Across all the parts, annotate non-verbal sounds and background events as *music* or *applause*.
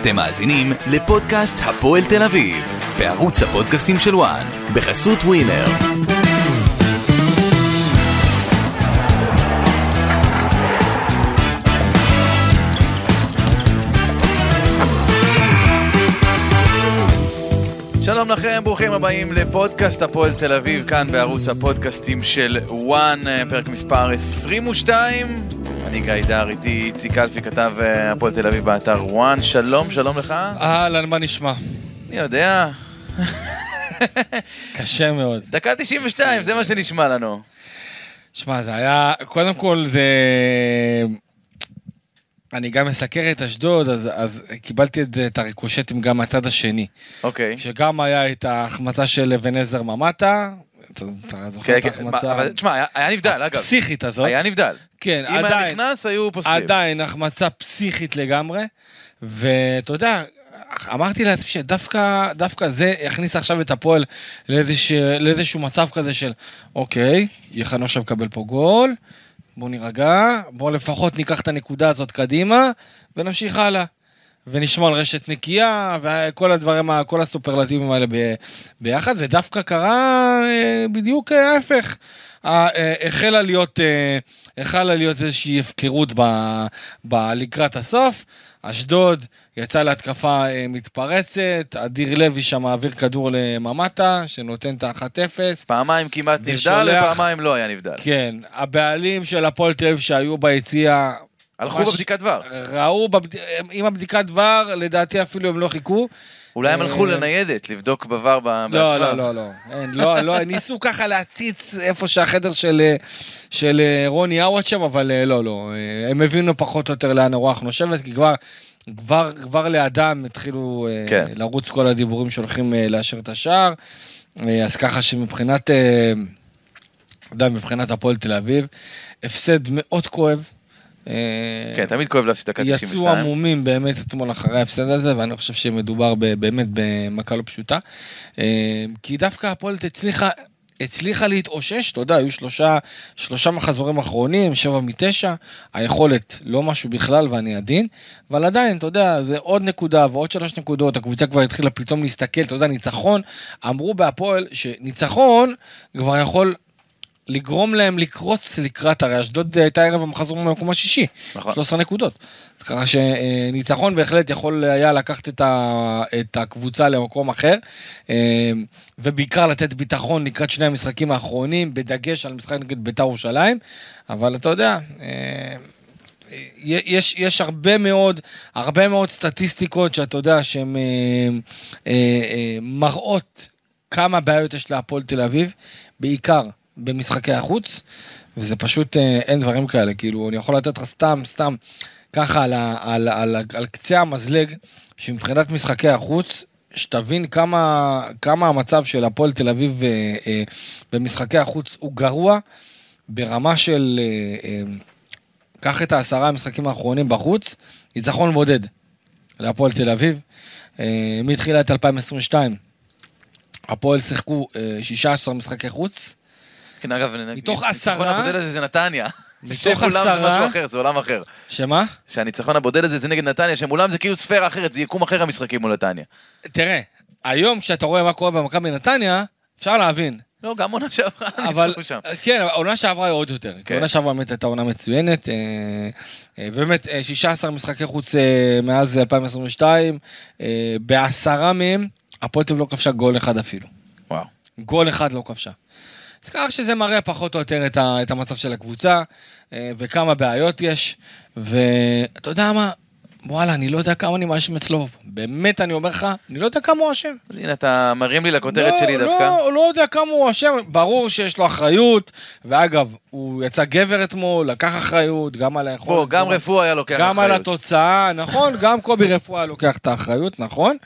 אתם מאזינים לפודקאסט הפועל תל אביב, בערוץ הפודקאסטים של וואן, בחסות ווינר. שלום לכם, ברוכים הבאים לפודקאסט הפועל תל אביב, כאן בערוץ הפודקאסטים של וואן, פרק מספר 22. אני גיא דר, איתי איציק אלפי, כתב אה, הפועל תל אביב באתר וואן. שלום, שלום לך. אהלן, מה נשמע? אני יודע. קשה מאוד. דקה 92, זה מה שנשמע לנו. שמע, זה היה, קודם כל זה... אני גם מסקר את אשדוד, אז, אז קיבלתי את, את הריקושטים גם מהצד השני. אוקיי. שגם היה את ההחמצה של אבן עזר ממטה, אתה, זוכר כן, את כן, ההחמצה תשמע, היה נבדל, אגב. הפסיכית הזאת? היה נבדל. כן, אם היה עדיין, נכנס, היו פוסלים. עדיין החמצה פסיכית לגמרי, ואתה יודע, אמרתי לעצמי שדווקא דווקא זה יכניס עכשיו את הפועל לאיזשה, לאיזשהו מצב כזה של, אוקיי, יכלנו עכשיו לקבל פה גול, בוא נירגע, בוא לפחות ניקח את הנקודה הזאת קדימה, ונמשיך הלאה. ונשמור על רשת נקייה, וכל הדברים, כל הסופרלטיבים האלה ב- ביחד, ודווקא קרה אה, בדיוק ההפך. אה, החלה להיות, אה, החלה להיות איזושהי הפקרות ב- ב- לקראת הסוף. אשדוד יצא להתקפה אה, מתפרצת, אדיר לוי שם מעביר כדור לממטה, שנותן את ה-1-0. פעמיים כמעט נבדל, ושולח- ופעמיים לא היה נבדל. כן, הבעלים של הפועל תל אביב שהיו ביציע, הלכו ממש- בבדיקת דבר. ראו, בבד... עם הבדיקת דבר, לדעתי אפילו הם לא חיכו. אולי הם הלכו אה, לניידת, לבדוק בבר לא, בעצמם. לא, לא, לא. אין, לא, לא, ניסו ככה להציץ איפה שהחדר של, אה, של אה, רוני עווד שם, אבל לא, לא. הם הבינו פחות או יותר לאן הרוח נושבת, כי כבר, כבר, כבר לידם התחילו כן. לרוץ כל הדיבורים שהולכים לאשר את השער. אז ככה שמבחינת, אתה יודע, מבחינת הפועל תל אביב, הפסד מאוד כואב. אה, כן, תמיד כואב להפסיד דקה 92. יצאו עמומים באמת אתמול אחרי ההפסד הזה, ואני חושב שמדובר באמת במכה לא פשוטה. אה, כי דווקא הפועל הצליחה... הצליחה להתאושש, אתה יודע, היו שלושה, שלושה מחזורים אחרונים, שבע מתשע, היכולת לא משהו בכלל ואני עדין, אבל עדיין, אתה יודע, זה עוד נקודה ועוד שלוש נקודות, הקבוצה כבר התחילה פתאום להסתכל, אתה יודע, ניצחון, אמרו בהפועל שניצחון כבר יכול לגרום להם לקרוץ לקראת, הרי אשדוד הייתה ערב המחזור במקום השישי, נכון. 13 נקודות. ככה שניצחון בהחלט יכול היה לקחת את, ה, את הקבוצה למקום אחר, אה, ובעיקר לתת ביטחון לקראת שני המשחקים האחרונים, בדגש על משחק נגד בית"ר ירושלים, אבל אתה יודע, אה, יש, יש הרבה מאוד, הרבה מאוד סטטיסטיקות שאתה יודע שהן אה, אה, אה, מראות כמה בעיות יש להפועל תל אביב, בעיקר במשחקי החוץ, וזה פשוט, אה, אין דברים כאלה, כאילו, אני יכול לתת לך סתם, סתם, ככה על, על, על, על, על קצה המזלג, שמבחינת משחקי החוץ, שתבין כמה, כמה המצב של הפועל תל אביב אה, אה, במשחקי החוץ הוא גרוע, ברמה של, אה, אה, קח את העשרה המשחקים האחרונים בחוץ, ניצחון בודד להפועל תל אביב, אה, מתחילת 2022. הפועל שיחקו אה, 16 משחקי חוץ, כן, אגב, מתוך הניצחון עשרה- הבודד הזה זה נתניה. מתוך שכולם זה עשרה- משהו אחר, זה עולם אחר. שמה? שהניצחון הבודד הזה זה נגד נתניה, שמולם זה כאילו ספירה אחרת, זה יקום אחר המשחקים מול נתניה. תראה, היום כשאתה רואה מה קורה במכבי נתניה, אפשר להבין. לא, גם עונה שעברה ניצחו שם. כן, העונה שעברה היא עוד יותר. כן. העונה שעברה באמת הייתה עונה מצוינת. אה, אה, באמת, אה, 16 משחקי חוץ אה, מאז 2022, אה, בעשרה מהם, הפועל לא כבשה גול אחד אפילו. וואו. גול אחד לא כבשה. אז ככה שזה מראה פחות או יותר את, ה, את המצב של הקבוצה, אה, וכמה בעיות יש, ואתה יודע מה, וואלה, אני לא יודע כמה אני מאשים אצלו. באמת, אני אומר לך, אני לא יודע כמה הוא אשם. אז הנה, אתה מרים לי לכותרת לא, שלי לא, דווקא. לא יודע כמה הוא אשם, ברור שיש לו אחריות, ואגב, הוא יצא גבר אתמול, לקח אחריות, גם על היכולת. בוא, גם רפואה היה לוקח אחריות. גם על התוצאה, נכון, *laughs* גם קובי רפואה לוקח את האחריות, נכון.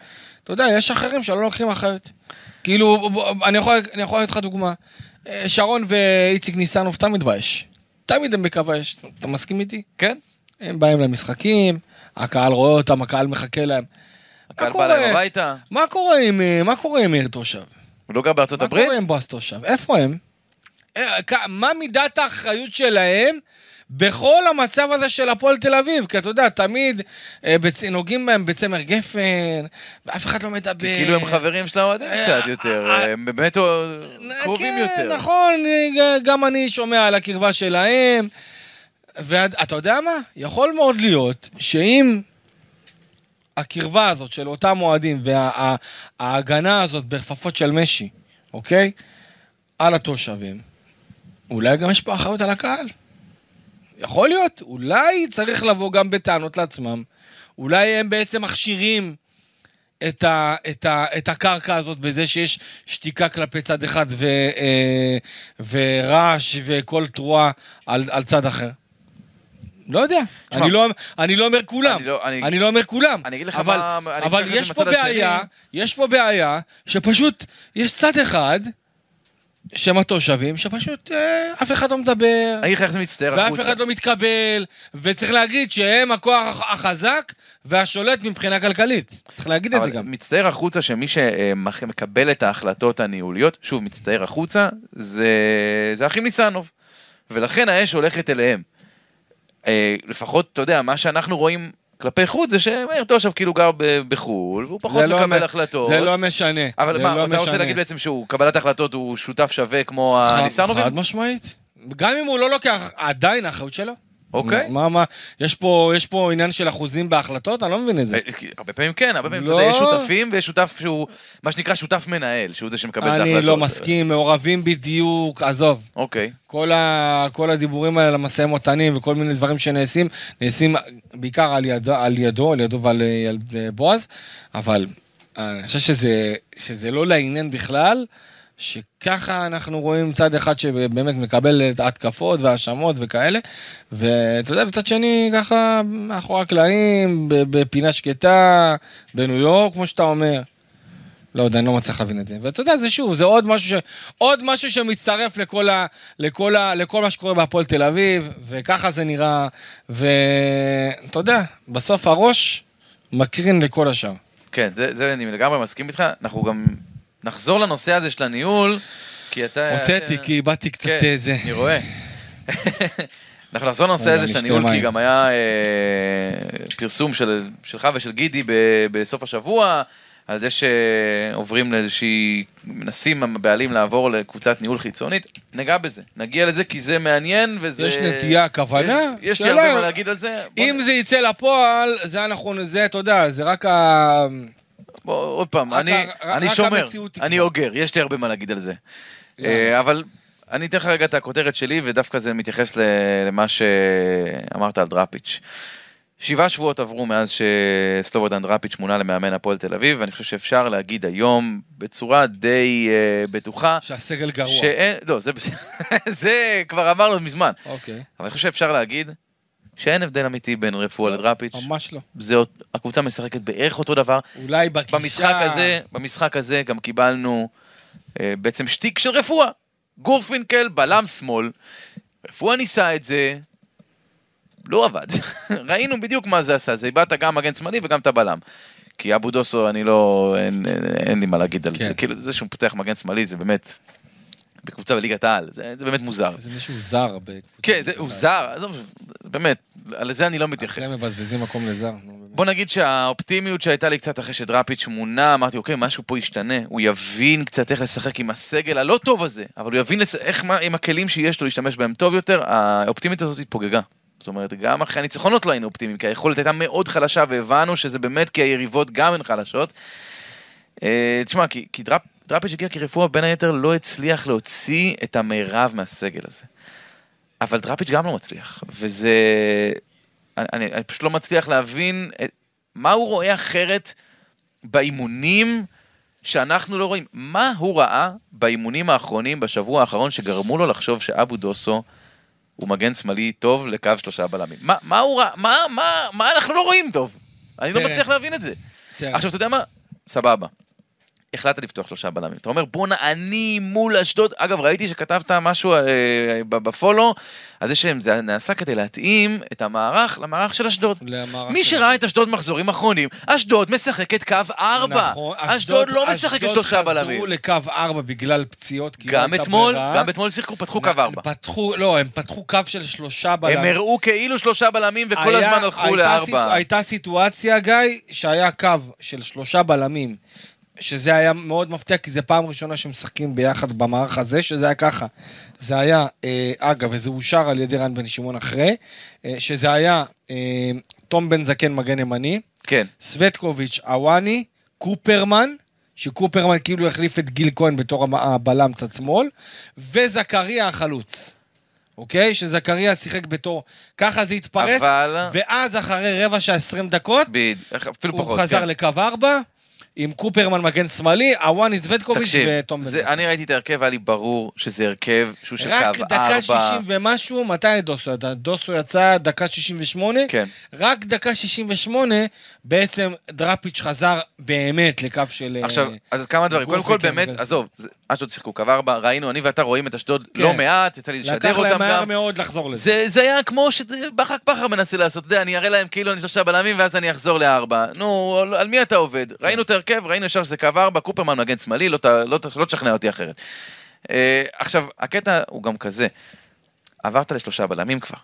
אתה יודע, יש אחרים שלא לוקחים אחריות. כאילו, אני יכול לתת לך דוגמה. אה, שרון ואיציק ניסנוב תמיד באש. תמיד הם בקו האש, אתה מסכים איתי? כן. הם באים למשחקים, הקהל רואה אותם, הקהל מחכה להם. הקהל מה בא להם? הביתה. מה קורה עם, אה, מה קורה עם תושב? הוא לא גר בארצות מה הברית? קורה עם בועז תושב? איפה הם? אה, מה מידת האחריות שלהם בכל המצב הזה של הפועל תל אביב, כי אתה יודע, תמיד אה, בצ... נוגעים בהם בצמר גפן, ואף אחד לא מדבר. כאילו הם חברים של האוהדים אה, קצת יותר, אה, הם באמת קרובים כן, יותר. נכון, גם אני שומע על הקרבה שלהם. ואתה יודע מה? יכול מאוד להיות שאם הקרבה הזאת של אותם אוהדים וההגנה הזאת בכפפות של משי, אוקיי? על התושבים, אולי גם יש פה אחריות על הקהל. יכול להיות, אולי צריך לבוא גם בטענות לעצמם. אולי הם בעצם מכשירים את, ה, את, ה, את הקרקע הזאת בזה שיש שתיקה כלפי צד אחד ו, אה, ורעש וכל תרועה על, על צד אחר. לא יודע, תשמע, אני לא, אני לא אומר כולם, אני לא- אני- אני לא אומר כולם, אני אגיד לך אבל, מה- אני אבל זה יש פה בעיה. יש פה בעיה שפשוט יש צד אחד שהם התושבים שפשוט אה, אף אחד לא מדבר, אני איך זה מצטער ואף החוצה. אחד לא מתקבל, וצריך להגיד שהם הכוח החזק והשולט מבחינה כלכלית. צריך להגיד את זה גם. מצטער החוצה שמי שמקבל את ההחלטות הניהוליות, שוב, מצטער החוצה, זה, זה אחים ניסנוב. ולכן האש הולכת אליהם. אה, לפחות, אתה יודע, מה שאנחנו רואים כלפי חוץ זה שמאיר תושב כאילו גר בחו"ל, והוא פחות לא מקבל מ- החלטות. זה לא משנה. אבל זה מה, לא אתה רוצה משנה. להגיד בעצם שהוא, קבלת החלטות הוא שותף שווה כמו הניסנובים? חד משמעית. גם אם הוא לא לוקח, עדיין האחריות שלו. אוקיי. מה, מה, יש פה, יש פה עניין של אחוזים בהחלטות? אני לא מבין את זה. אה, הרבה פעמים כן, הרבה פעמים, אתה לא. יודע, יש שותפים ויש שותף שהוא, מה שנקרא שותף מנהל, שהוא זה שמקבל את ההחלטות. אני לא מסכים, מעורבים בדיוק, עזוב. אוקיי. כל, ה, כל הדיבורים האלה על המשאים ומתנים וכל מיני דברים שנעשים, נעשים בעיקר על, יד, על ידו, על ידו ועל על בועז, אבל אני חושב שזה, שזה לא לעניין בכלל, שככה אנחנו רואים צד אחד שבאמת מקבל את ההתקפות והאשמות וכאלה, ואתה יודע, בצד שני, ככה מאחורי הקלעים, בפינה שקטה, בניו יורק, כמו שאתה אומר. לא יודע, אני לא מצליח להבין את זה. ואתה יודע, זה שוב, זה עוד משהו, ש... עוד משהו שמצטרף לכל, ה... לכל, ה... לכל מה שקורה בהפועל תל אביב, וככה זה נראה, ואתה יודע, בסוף הראש מקרין לכל השאר. כן, זה, זה אני לגמרי מסכים איתך. אנחנו גם נחזור לנושא הזה של הניהול, כי אתה... הוצאתי, אתה- כי איבדתי קצת כן, אה, זה. אני רואה. אנחנו נחזור לנושא הזה של הניהול, כי. גם היה אה, פרסום של, שלך ושל גידי ב, בסוף השבוע, על זה שעוברים לאיזושהי, מנסים הבעלים לעבור לקבוצת ניהול חיצונית. ניגע בזה, נגיע לזה כי זה מעניין וזה... יש נטייה, כוונה, יש, יש לי. הרבה מה להגיד על זה. אם זה יצא לפועל, זה אנחנו, זה, אתה יודע, זה רק ה... בוא, עוד פעם, אני, ה- אני שומר. אני אוגר, יש לי הרבה מה להגיד על זה. אה, אבל אני אתן לך רגע את הכותרת שלי, ודווקא זה מתייחס למה שאמרת על דראפיץ'. שבעה שבועות עברו מאז שסלובודן דראפיץ' מונה למאמן הפועל תל אביב, ואני חושב שאפשר להגיד היום בצורה די אה, בטוחה, שהסגל גרוע. שאין, לא, זה. *laughs* זה כבר אמרנו מזמן, אוקיי, אבל אני חושב שאפשר להגיד שאין הבדל אמיתי בין רפואה לדראפיץ'. ממש לא. זה, הקבוצה משחקת בערך אותו דבר, אולי בגישה... במשחק הזה, במשחק הזה גם קיבלנו אה, בעצם שטיק של רפואה. גורפינקל, בלם שמאל, רפואה ניסה את זה, לא עבד. *laughs* ראינו בדיוק מה זה עשה, זה איבדת גם מגן שמאלי וגם את הבלם. כי אבו דוסו, אני לא, אין, אין, אין לי מה להגיד על כן. זה, כאילו זה שהוא פותח מגן שמאלי זה באמת, בקבוצה בליגת העל, זה, זה באמת מוזר. זה מישהו זר בקבוצה. כן, זה, הוא זר, עזוב, באמת, על זה אני לא מתייחס. אחרי מבזבזים מקום לזר. באמת. בוא נגיד שהאופטימיות שהייתה לי קצת אחרי שדראפיץ' מונה, אמרתי, אוקיי, משהו פה ישתנה. הוא יבין קצת איך לשחק עם הסגל הלא טוב הזה, אבל הוא יבין לס... איך, מה, עם הכלים שיש לו להשתמש בהם טוב יותר, האופטימיות הזאת התפוגגה. זאת אומרת, גם אחרי הניצחונות לא היינו אופטימיים, כי היכולת הייתה מאוד חלשה, והבנו שזה באמת כי היריבות גם הן חלשות. אה, תשמע, כי, כי דראפ, דראפיץ' הגיע כרפואה, בין היתר לא הצליח להוציא את המרב מהסגל הזה. אבל דראפיץ' גם לא מצליח, וזה... אני, אני, פשוט לא מצליח להבין את, מה הוא רואה אחרת באימונים שאנחנו לא רואים. מה הוא ראה באימונים האחרונים, בשבוע האחרון, שגרמו לו לחשוב שאבו דוסו הוא מגן שמאלי טוב לקו שלושה בלמים? מה, מה הוא ראה? מה, מה, מה אנחנו לא רואים טוב? אני לא. מצליח להבין את זה. עכשיו, אתה יודע מה? סבבה. החלטת לפתוח שלושה בלמים. אתה אומר, בואנה, אני מול אשדוד. אגב, ראיתי שכתבת משהו אה, בפולו, על זה שזה נעשה כדי להתאים את המערך למערך של אשדוד. למערך מי של שראה את אשדוד מחזורים אחרונים, אשדוד משחקת קו ארבע. נכון, אשדוד לא משחקת שלושה בלמים. אשדוד חזרו לקו ארבע בגלל פציעות, כי לא גם אתמול. גם אתמול שיחקו, פתחו קו ארבע. פתחו, לא, הם פתחו קו של שלושה בלמים. הם הראו כאילו שלושה בלמים וכל היה- הזמן הלכו לארבע. סיט- הייתה סיטואציה, גיא, שהיה קו של שלושה בלמים, שזה היה מאוד מפתיע, כי זו פעם ראשונה שמשחקים ביחד במערך הזה, שזה היה ככה. זה היה, אה, אגב, וזה אושר על ידי רן בן שמעון אחרי, אה, שזה היה אה, תום בן זקן מגן ימני, כן. סווטקוביץ' עוואני, קופרמן, שקופרמן כאילו החליף את גיל כהן בתור הבלם צד שמאל, וזכריה החלוץ. אוקיי? שזכריה שיחק בתור... ככה זה התפרס, אבל- ואז אחרי רבע שעה 20 דקות, בדיוק, אפילו הוא פחות. חזר כן. לקו 4, עם קופרמן מגן שמאלי, עוואני סווטקוביץ' תקשיב, ותום בן זקן. אני ראיתי את ההרכב, היה לי ברור שזה הרכב שהוא של רק קו דקה ארבע. 60 ומשהו, מתי דוסו יצא? דוסו יצא דקה 68, כן. רק דקה 68, בעצם דראפיץ' חזר באמת לקו של... אה, עכשיו, אז כמה דברים. קודם כל, באמת. עזוב, אשדוד שיחקו קו ארבע, ראינו, אני ואתה רואים את אשדוד כן. לא מעט, יצא לי לשדר לקח אותם להם מהר גם. מאוד לחזור לזה. זה, זה היה כמו שבחק בכר מנסה לעשות, אתה יודע, אני אראה להם כאילו אני שלושה בלמים ואז אני אחזור לארבע. נו, על, מי אתה עובד? ראינו את ההרכב, ראינו ישר שזה קו ארבע, קופרמן מגן שמאלי, לא, לא, ת- לא תשכנע אותי אחרת. אה, עכשיו, הקטע הוא גם כזה, עברת לשלושה בלמים כבר,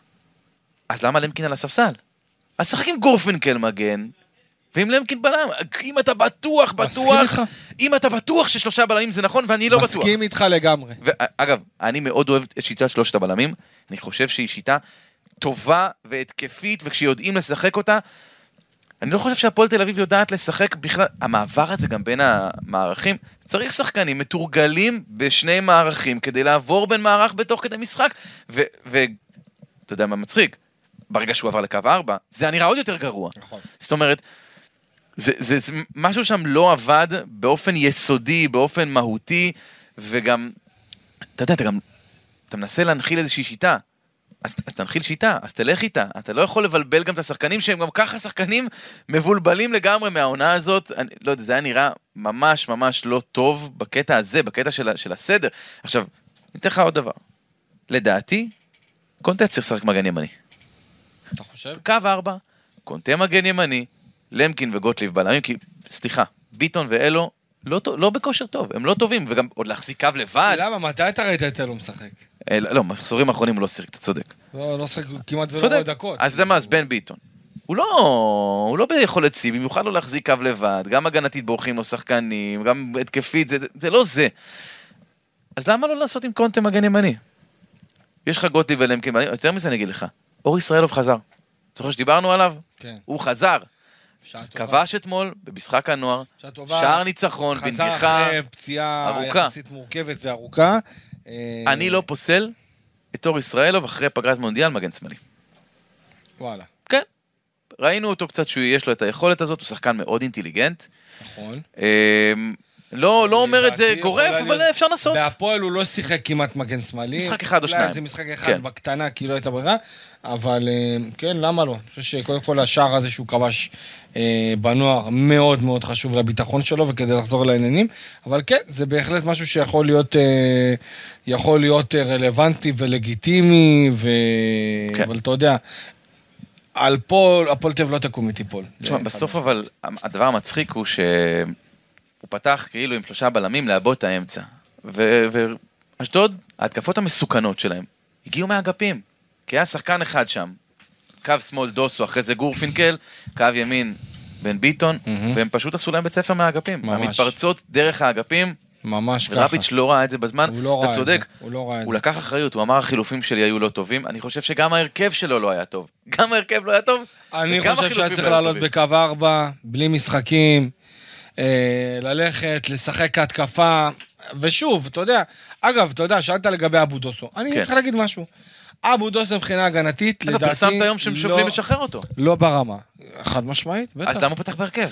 אז למה למקין על הספסל? אז שחק עם גורפינקל מגן, ועם למקין בלם. אם אתה בטוח, בטוח. אם אתה בטוח ששלושה בלמים זה נכון, ואני לא בטוח. מסכים איתך לגמרי. ואגב, אני מאוד אוהב את שיטת שלושת הבלמים, אני חושב שהיא שיטה טובה והתקפית, וכשיודעים לשחק אותה, אני לא חושב שהפועל תל אביב יודעת לשחק בכלל, המעבר הזה גם בין המערכים, צריך שחקנים מתורגלים בשני מערכים כדי לעבור בין מערך בתוך כדי משחק, ואתה יודע מה מצחיק? ברגע שהוא עבר לקו 4, זה היה נראה עוד יותר גרוע. נכון. זאת אומרת, זה, זה, זה משהו שם לא עבד באופן יסודי, באופן מהותי, וגם, אתה יודע, אתה גם, אתה מנסה להנחיל איזושהי שיטה. אז, אז תנחיל שיטה, אז תלך איתה. אתה לא יכול לבלבל גם את השחקנים שהם גם ככה שחקנים מבולבלים לגמרי מהעונה הזאת. אני לא יודע, זה היה נראה ממש ממש לא טוב בקטע הזה, בקטע של, של הסדר. עכשיו, אני אתן לך עוד דבר. לדעתי, קונטה צריך לשחק מגן ימני. אתה חושב? קו ארבע, קונטה מגן ימני, למקין וגוטליב בלמים, כי, סליחה, ביטון ואלו לא, לא בכושר טוב, הם לא טובים, וגם עוד להחזיק קו לבד. למה? מתי אתה ראית את אלו משחק? אה, לא, מחזורים האחרונים הוא לא שיחק, אתה צודק. לא, לא שחק כמעט ולא דקות. אז אתה יודע מה, אז בן ביטון. הוא לא, הוא לא ביכולת שיא, במיוחד לא להחזיק קו לבד, גם הגנתית בורחים לו שחקנים, גם התקפית, זה, זה, זה לא זה. אז למה לא לעשות עם קונטה מגן ימני? יש לך גוטליב ולמקין, יותר מזה אני אגיד לך, אור ישראלוב חזר. זוכר שדיברנו עליו? כן. הוא חזר. כבש אתמול במשחק הנוער. שער ניצחון, חזר בנגיחה. אחרי פציעה ארוכה. יחסית מורכבת וארוכה. אה, אני לא פוסל את אור ישראלוב אחרי פגרת מונדיאל מגן שמאלי. וואלה, כן. ראינו אותו קצת שיש לו את היכולת הזאת, הוא שחקן מאוד אינטליגנט. נכון. לא, לא אומר את זה גורף, אבל אפשר לנסות. בהפועל הוא לא שיחק כמעט מגן שמאלי. משחק אחד או שניים. זה משחק אחד כן. בקטנה, כי לא הייתה ברירה, אבל אה, כן, למה לא? אני חושב שקודם כל השער הזה שהוא כבש אה, בנוער מאוד מאוד חשוב לביטחון שלו וכדי לחזור לעניינים, אבל כן, זה בהחלט משהו שיכול להיות, אה, יכול להיות רלוונטי ולגיטימי, ו... כן. אבל אתה יודע, על פול, הפועל תל אביב לא תקום ותיפול. תשמע, בסוף אבל, הדבר המצחיק הוא שהוא פתח כאילו עם שלושה בלמים לעבוד את האמצע. ואשדוד, ההתקפות המסוכנות שלהם, הגיעו מהאגפים. כי היה שחקן אחד שם, קו שמאל דוסו, אחרי זה גורפינקל, קו ימין בן ביטון, מהמם. והם פשוט עשו להם בית ספר מהאגפים. ממש. המתפרצות דרך האגפים, ממש ככה. ורביץ' לא ראה את זה בזמן, הוא לא ראה אתה את זה, צודק. הוא לא ראה את הוא זה. לקח אחריות, הוא אמר החילופים שלי היו לא טובים, אני חושב שגם ההרכב שלו לא היה טוב. גם ההרכב לא היה טוב, אני חושב שהיה צריך לא לעלות. בקו ארבע, בלי משחקים, ללכת, לשחק התקפה, ושוב, אתה יודע, אגב, אתה יודע, שאלת לגבי אבו דוסו. אני כן. צריך להגיד משהו. אבו דוסו מבחינה הגנתית, אגב, לדעתי, פרסמת היום שהם שוקלים לא- לשחרר אותו. לא ברמה. חד משמעית, בטח. אז למה הוא פתח בהרכב?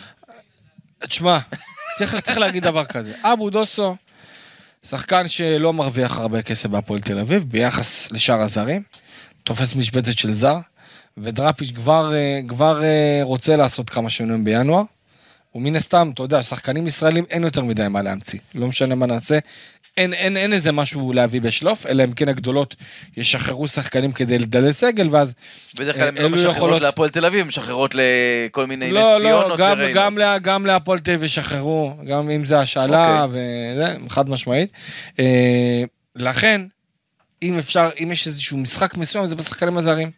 תשמע, צריך, צריך להגיד דבר כזה. אבו דוסו, שחקן שלא מרוויח הרבה כסף בהפועל תל אביב, ביחס לשאר הזרים, תופס משבצת של זר, ודראפיץ' כבר, אה, כבר אה, רוצה לעשות כמה שינויים בינואר. ומן הסתם, אתה יודע, שחקנים ישראלים אין יותר מדי מה להמציא. לא משנה מה נעשה, אין, אין, אין איזה משהו להביא בשלוף, אלא אם כן הגדולות ישחררו שחקנים כדי לדלל סגל, ואז בדרך כלל הן לא משחררות יכולות- להפועל תל אביב, משחררות לכל מיני נס לא, ציונות לא, גם. גם, לה- גם להפועל תל אביב ישחררו, גם אם זה השאלה, אוקיי. וזה, חד משמעית. אה, לכן, אם אפשר, אם יש איזשהו משחק מסוים, זה בשחקנים הזרים.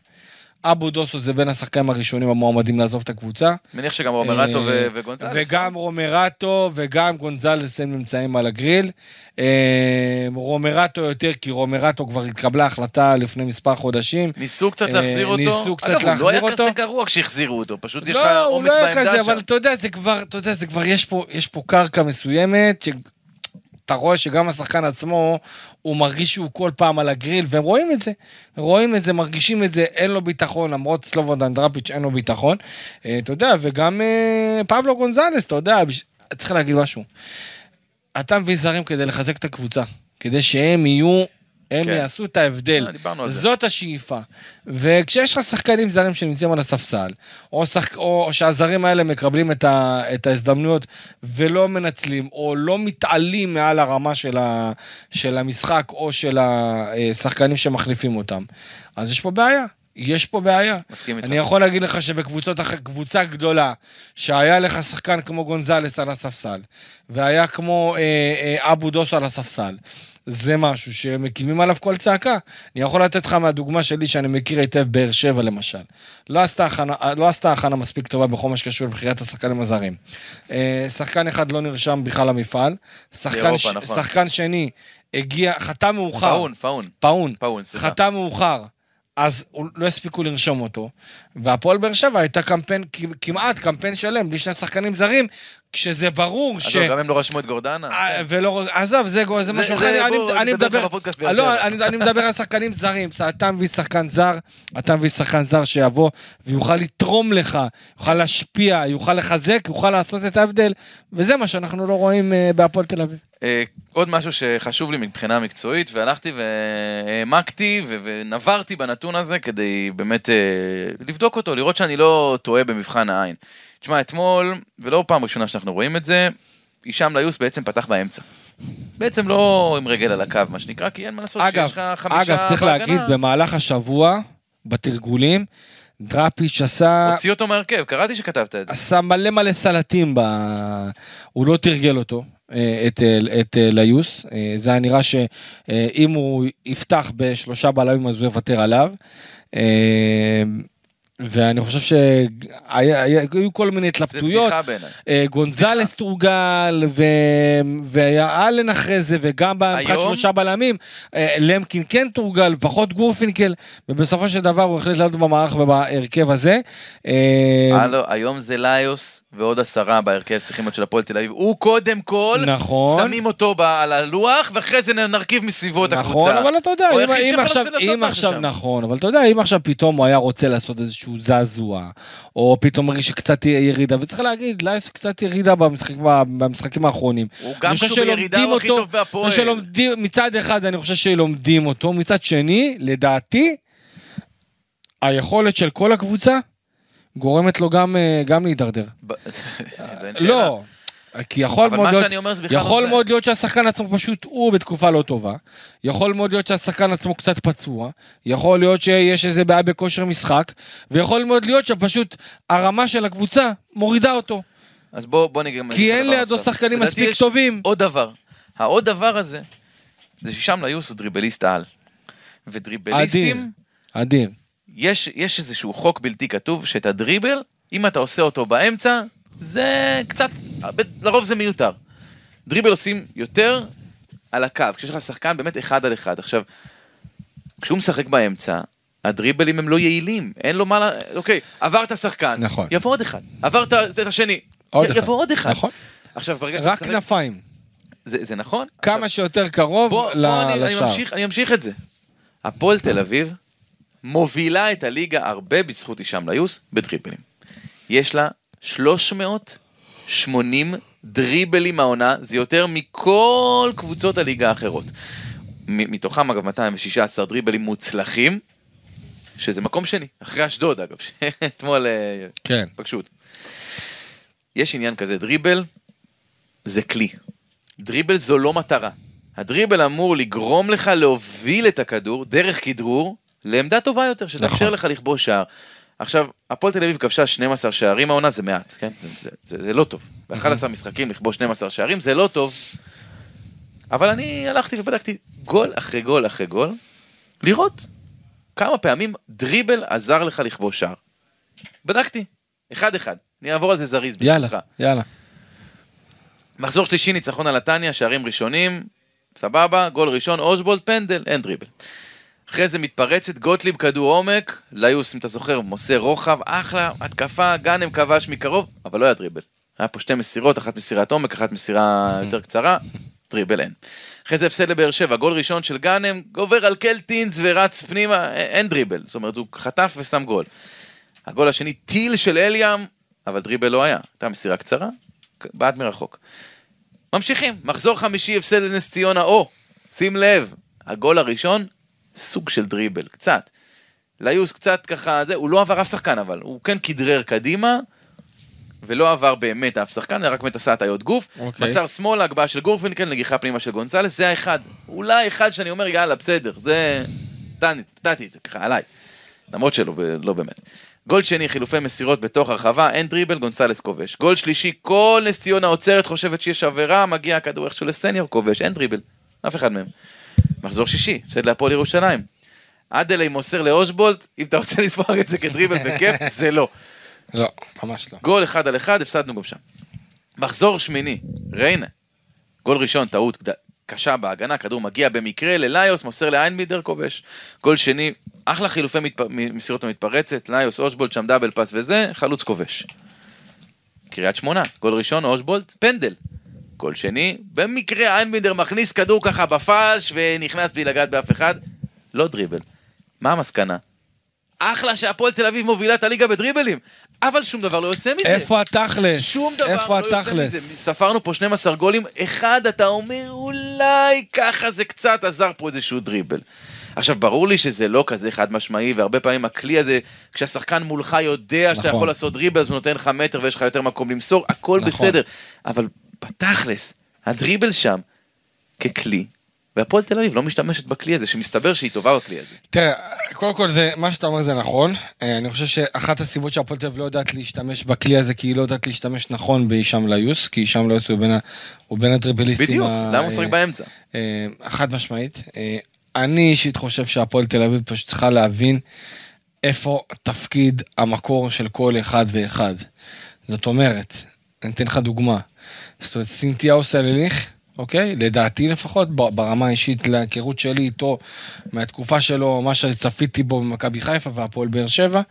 אבו דוסו זה בין השחקנים הראשונים המועמדים לעזוב את הקבוצה. מניח שגם רומרטו אה, וגונזלס. וגם רומרטו וגם גונזלס הם נמצאים על הגריל. אה, רומרטו יותר, כי רומרטו כבר התקבלה החלטה לפני מספר חודשים. ניסו קצת אה, להחזיר אותו. ניסו קצת אגב, הוא לא היה להחזיר כזה אותו. גרוע כשהחזירו אותו, פשוט יש לך לא, הוא עומס לא היה בעמדה כזה, שם. אבל אתה יודע, זה כבר, יש פה קרקע מסוימת, שאתה רואה שגם השחקן עצמו, הוא מרגיש שהוא כל פעם על הגריל, והם רואים את זה, רואים את זה, מרגישים את זה, אין לו ביטחון, למרות סלובודן אנדרפיץ' אין לו ביטחון. אה, אתה יודע, וגם אה, פבלו גונזלס, אתה יודע, צריך להגיד משהו. אתה מביא זרים כדי לחזק את הקבוצה, כדי שהם יהיו, הם כן. יעשו את ההבדל. אה, דיברנו על זה. זאת השאיפה. וכשיש לך שחקנים זרים שנמצאים על הספסל, או, שחק... או שהזרים האלה מקבלים את, ה... את ההזדמנויות ולא מנצלים, או לא מתעלים מעל הרמה של, ה... של המשחק, או של השחקנים שמחליפים אותם, אז יש פה בעיה. יש פה בעיה. מסכים איתך. אני יכול להגיד לך שבקבוצות אחרות, קבוצה גדולה, שהיה לך שחקן כמו גונזלס על הספסל, והיה כמו אה, אה, אבו דוסו על הספסל, זה משהו שמקימים עליו כל צעקה. אני יכול לתת לך מהדוגמה שלי, שאני מכיר היטב באר שבע למשל. לא עשתה הכנה, לא עשתה הכנה מספיק טובה בכל מה שקשור לבחירת השחקנים הזרים. אה, שחקן אחד לא נרשם בכלל למפעל, שחקן, באירופה, ש... נכון. שחקן שני הגיע, חתם מאוחר. פאון, פאון. פאון. פאון, סליחה. חתם מאוחר, אז לא הספיקו לרשום אותו. והפועל באר שבע הייתה קמפיין, כמעט קמפיין שלם, בלי שני שחקנים זרים, כשזה ברור ש... עזוב, גם הם לא רשמו את גורדנה. אה, ולא, עזוב, זה, משהו אחר, אני, מדבר, לא. אני, מדבר על שחקנים זרים, אתה מביא שחקן זר, אתה מביא שחקן זר שיבוא ויוכל לתרום לך, יוכל להשפיע, יוכל לחזק, יוכל לעשות את ההבדל, וזה מה שאנחנו לא רואים אה, בהפועל תל אביב. אה, עוד משהו שחשוב לי מבחינה מקצועית, והלכתי והעמקתי ו- ונברתי בנתון הזה כדי באמת לבדוק אותו, לראות שאני לא טועה במבחן העין. תשמע, אתמול, ולא פעם ראשונה שאנחנו רואים את זה, הישאם ליוס בעצם פתח באמצע. בעצם לא עם רגל על הקו, מה שנקרא, כי אין מה לעשות אגב, שיש לך חמישה אגב, צריך בהגנה. להגיד, במהלך השבוע, בתרגולים, דראפיץ' עשה, הוציא אותו מהרכב, קראתי שכתבת את זה. עשה מלא מלא סלטים, ב... הוא לא תרגל אותו, אה, את, אה, את אה, ליוס. זה היה נראה שאם הוא יפתח בשלושה בלמים אז הוא יוותר עליו. ואני חושב שהיו כל מיני זה התלבטויות. בדיחה בעיניי. אה, גונזלס תורגל, ו... והיה אלן אחרי זה, וגם מבחינת? שלושה בלמים, אה, למקין כן תורגל, פחות גורפינקל, ובסופו של דבר הוא החליט לעלות במערך ובהרכב הזה. אה, הלו, היום זה ליוס ועוד עשרה בהרכב צריכים להיות של הפועל תל אביב. הוא קודם כל, נכון. שמים אותו ב- על הלוח, ואחרי זה נרכיב מסביבו את הקבוצה. נכון, אבל אתה יודע, אם, אם עכשיו, אם עכשיו. נכון, אבל אתה יודע, אם עכשיו פתאום הוא היה רוצה לעשות איזשהו זעזוע, או פתאום מרגיש שקצת ירידה, וצריך להגיד, לייס קצת ירידה במשחק, במשחקים האחרונים. הוא גם כשהוא בירידה שלומדים הוא הכי טוב בהפועל. אני חושב שלומדים- מצד אחד אני חושב שלומדים אותו, מצד שני, לדעתי, היכולת של כל הקבוצה גורמת לו גם, אה, גם להידרדר. *laughs* לא, כי יכול מאוד להיות, זה לא יכול. מאוד להיות שהשחקן עצמו פשוט הוא בתקופה לא טובה, יכול מאוד להיות שהשחקן עצמו קצת פצוע, יכול להיות שיש איזה בעיה בכושר משחק, ויכול מאוד להיות שפשוט הרמה של הקבוצה מורידה אותו, אז בוא בוא נגיד... כי אין לידו. שחקנים מספיק טובים. עוד דבר. העוד דבר הזה, זה ששם ליוס הוא דריבליסט על. ודריבליסטים, אדיר. יש, יש איזשהו חוק בלתי כתוב, שאת הדריבל, אם אתה עושה אותו באמצע, זה קצת, לרוב זה מיותר. דריבל עושים יותר על הקו, כשיש לך שחקן באמת אחד על אחד. עכשיו, כשהוא משחק באמצע, הדריבלים הם לא יעילים, אין לו מה, ל... אוקיי, עברת שחקן, נכון. יבוא עוד אחד, עברת את השני, עוד י- אחד. יבוא עוד אחד. נכון. עכשיו, ברגע שאתה רק כנפיים, זה, זה נכון? כמה עכשיו, שיותר קרוב בוא, ל- בוא אני, אני, לשער. ממשיך, אני ממשיך את זה. הפועל תל אביב מובילה את הליגה הרבה בזכות הישאם ליוס בדריבלים. יש לה 380 דריבלים העונה, זה יותר מכל קבוצות הליגה האחרות. מתוכם אגב 216 דריבלים מוצלחים, שזה מקום שני, אחרי אשדוד אגב, שאתמול אה, כן. פגשו אותי. יש עניין כזה, דריבל זה כלי. דריבל זו לא מטרה. הדריבל אמור לגרום לך להוביל את הכדור דרך כדרור לעמדה טובה יותר, שתאפשר נכון. לך לכבוש שער. עכשיו, הפועל תל אביב כבשה 12 שערים העונה, זה מעט, כן? זה, זה, זה לא טוב. ב-11 משחקים לכבוש 12 שערים, זה לא טוב. אבל אני הלכתי ובדקתי גול אחרי גול אחרי גול, לראות כמה פעמים דריבל עזר לך לכבוש שער. בדקתי, אחד אחד. אני אעבור על זה זריז. יאללה, ברשותך. יאללה. מחזור שלישי, ניצחון על נתניה, שערים ראשונים, סבבה, גול ראשון, אושבולד, פנדל, אין דריבל. אחרי זה מתפרצת, גוטליב כדור עומק, ליוס, אם אתה זוכר, מוסר רוחב, אחלה, התקפה, גאנם כבש מקרוב, אבל לא היה דריבל. היה פה שתי מסירות, אחת מסירת עומק, אחת מסירה יותר קצרה, דריבל אין. אחרי זה הפסד לבאר שבע, גול ראשון של גאנם, גובר על קלטינס ורץ פנימה, אין דריבל, זאת אומרת, הוא חטף ושם גול. הגול השני, טיל של אליאם, אבל דריבל לא היה, הייתה מסירה קצרה, בעט מרחוק. ממשיכים, מחזור חמישי, הפסד לנס ציונה, או, שים לב, הגול הראשון, סוג של דריבל, קצת. ליוס קצת ככה, זה, הוא לא עבר אף שחקן אבל, הוא כן כדרר קדימה, ולא עבר באמת אף שחקן, רק באמת עשה הטיות גוף. אוקיי. מסר שמאלה, הגבהה של גורפינקל, נגיחה פנימה של גונסלס, זה האחד. אולי אחד שאני אומר, יאללה, בסדר, זה... נתתי את זה ככה, עליי. למרות שלא לא באמת. גול שני, חילופי מסירות בתוך הרחבה, אין דריבל, גונסלס כובש. גול שלישי, כל נס ציונה עוצרת, חושבת שיש עבירה, מגיע הכדור איכשהו לסניור, כובש, אין דריבל. אף אחד מהם. מחזור שישי, הפסד להפועל ירושלים. אדלי מוסר לאושבולט, אם אתה רוצה לספור את זה כדריבל בכיף, זה לא. לא, ממש לא. גול אחד על אחד, הפסדנו גם שם. מחזור שמיני, ריינה. גול ראשון, טעות קשה בהגנה, כדור מגיע במקרה לליוס, מוסר לאיינבידר, כובש. גול שני, אחלה חילופי מתפ... מסירות המתפרצת, ליוס, אושבולט, שם דאבל פאס וזה, חלוץ כובש. קריית שמונה, גול ראשון, אושבולט, פנדל. גול שני, במקרה איינבידר מכניס כדור ככה בפלש ונכנס בלי לגעת באף אחד, לא דריבל. מה המסקנה? אחלה שהפועל תל אביב מובילה את הליגה בדריבלים, אבל שום דבר לא יוצא מזה. איפה התכלס? שום דבר איפה לא יוצא התכלס? מזה. ספרנו פה 12 גולים, אחד אתה אומר אולי ככה זה קצת עזר פה איזשהו דריבל. עכשיו ברור לי שזה לא כזה חד משמעי והרבה פעמים הכלי הזה כשהשחקן מולך יודע שאתה נכון. יכול לעשות דריבל אז הוא נותן לך מטר ויש לך יותר מקום למסור הכל נכון. בסדר אבל בתכלס הדריבל שם ככלי והפועל תל אביב לא משתמשת בכלי הזה שמסתבר שהיא טובה בכלי הזה. תראה, קודם כל זה, מה שאתה אומר זה נכון. אה, אני חושב שאחת הסיבות שהפועל תל אביב לא יודעת להשתמש בכלי הזה, כי היא לא יודעת להשתמש נכון בהישאם ליוס, כי הישאם ליוס הוא בין, ה- הוא בין הדריבליסטים. בדיוק, ה- למה הוא משחק אה, באמצע? אה, חד משמעית. אני אישית חושב שהפועל תל אביב פשוט צריכה להבין איפה תפקיד המקור של כל אחד ואחד. זאת אומרת, אני אתן לך דוגמה. זאת אומרת, סינתיהו סלליך, אוקיי? לדעתי לפחות, ברמה האישית, להיכרות שלי איתו, מהתקופה שלו, מה שצפיתי בו במכבי חיפה והפועל באר שבע,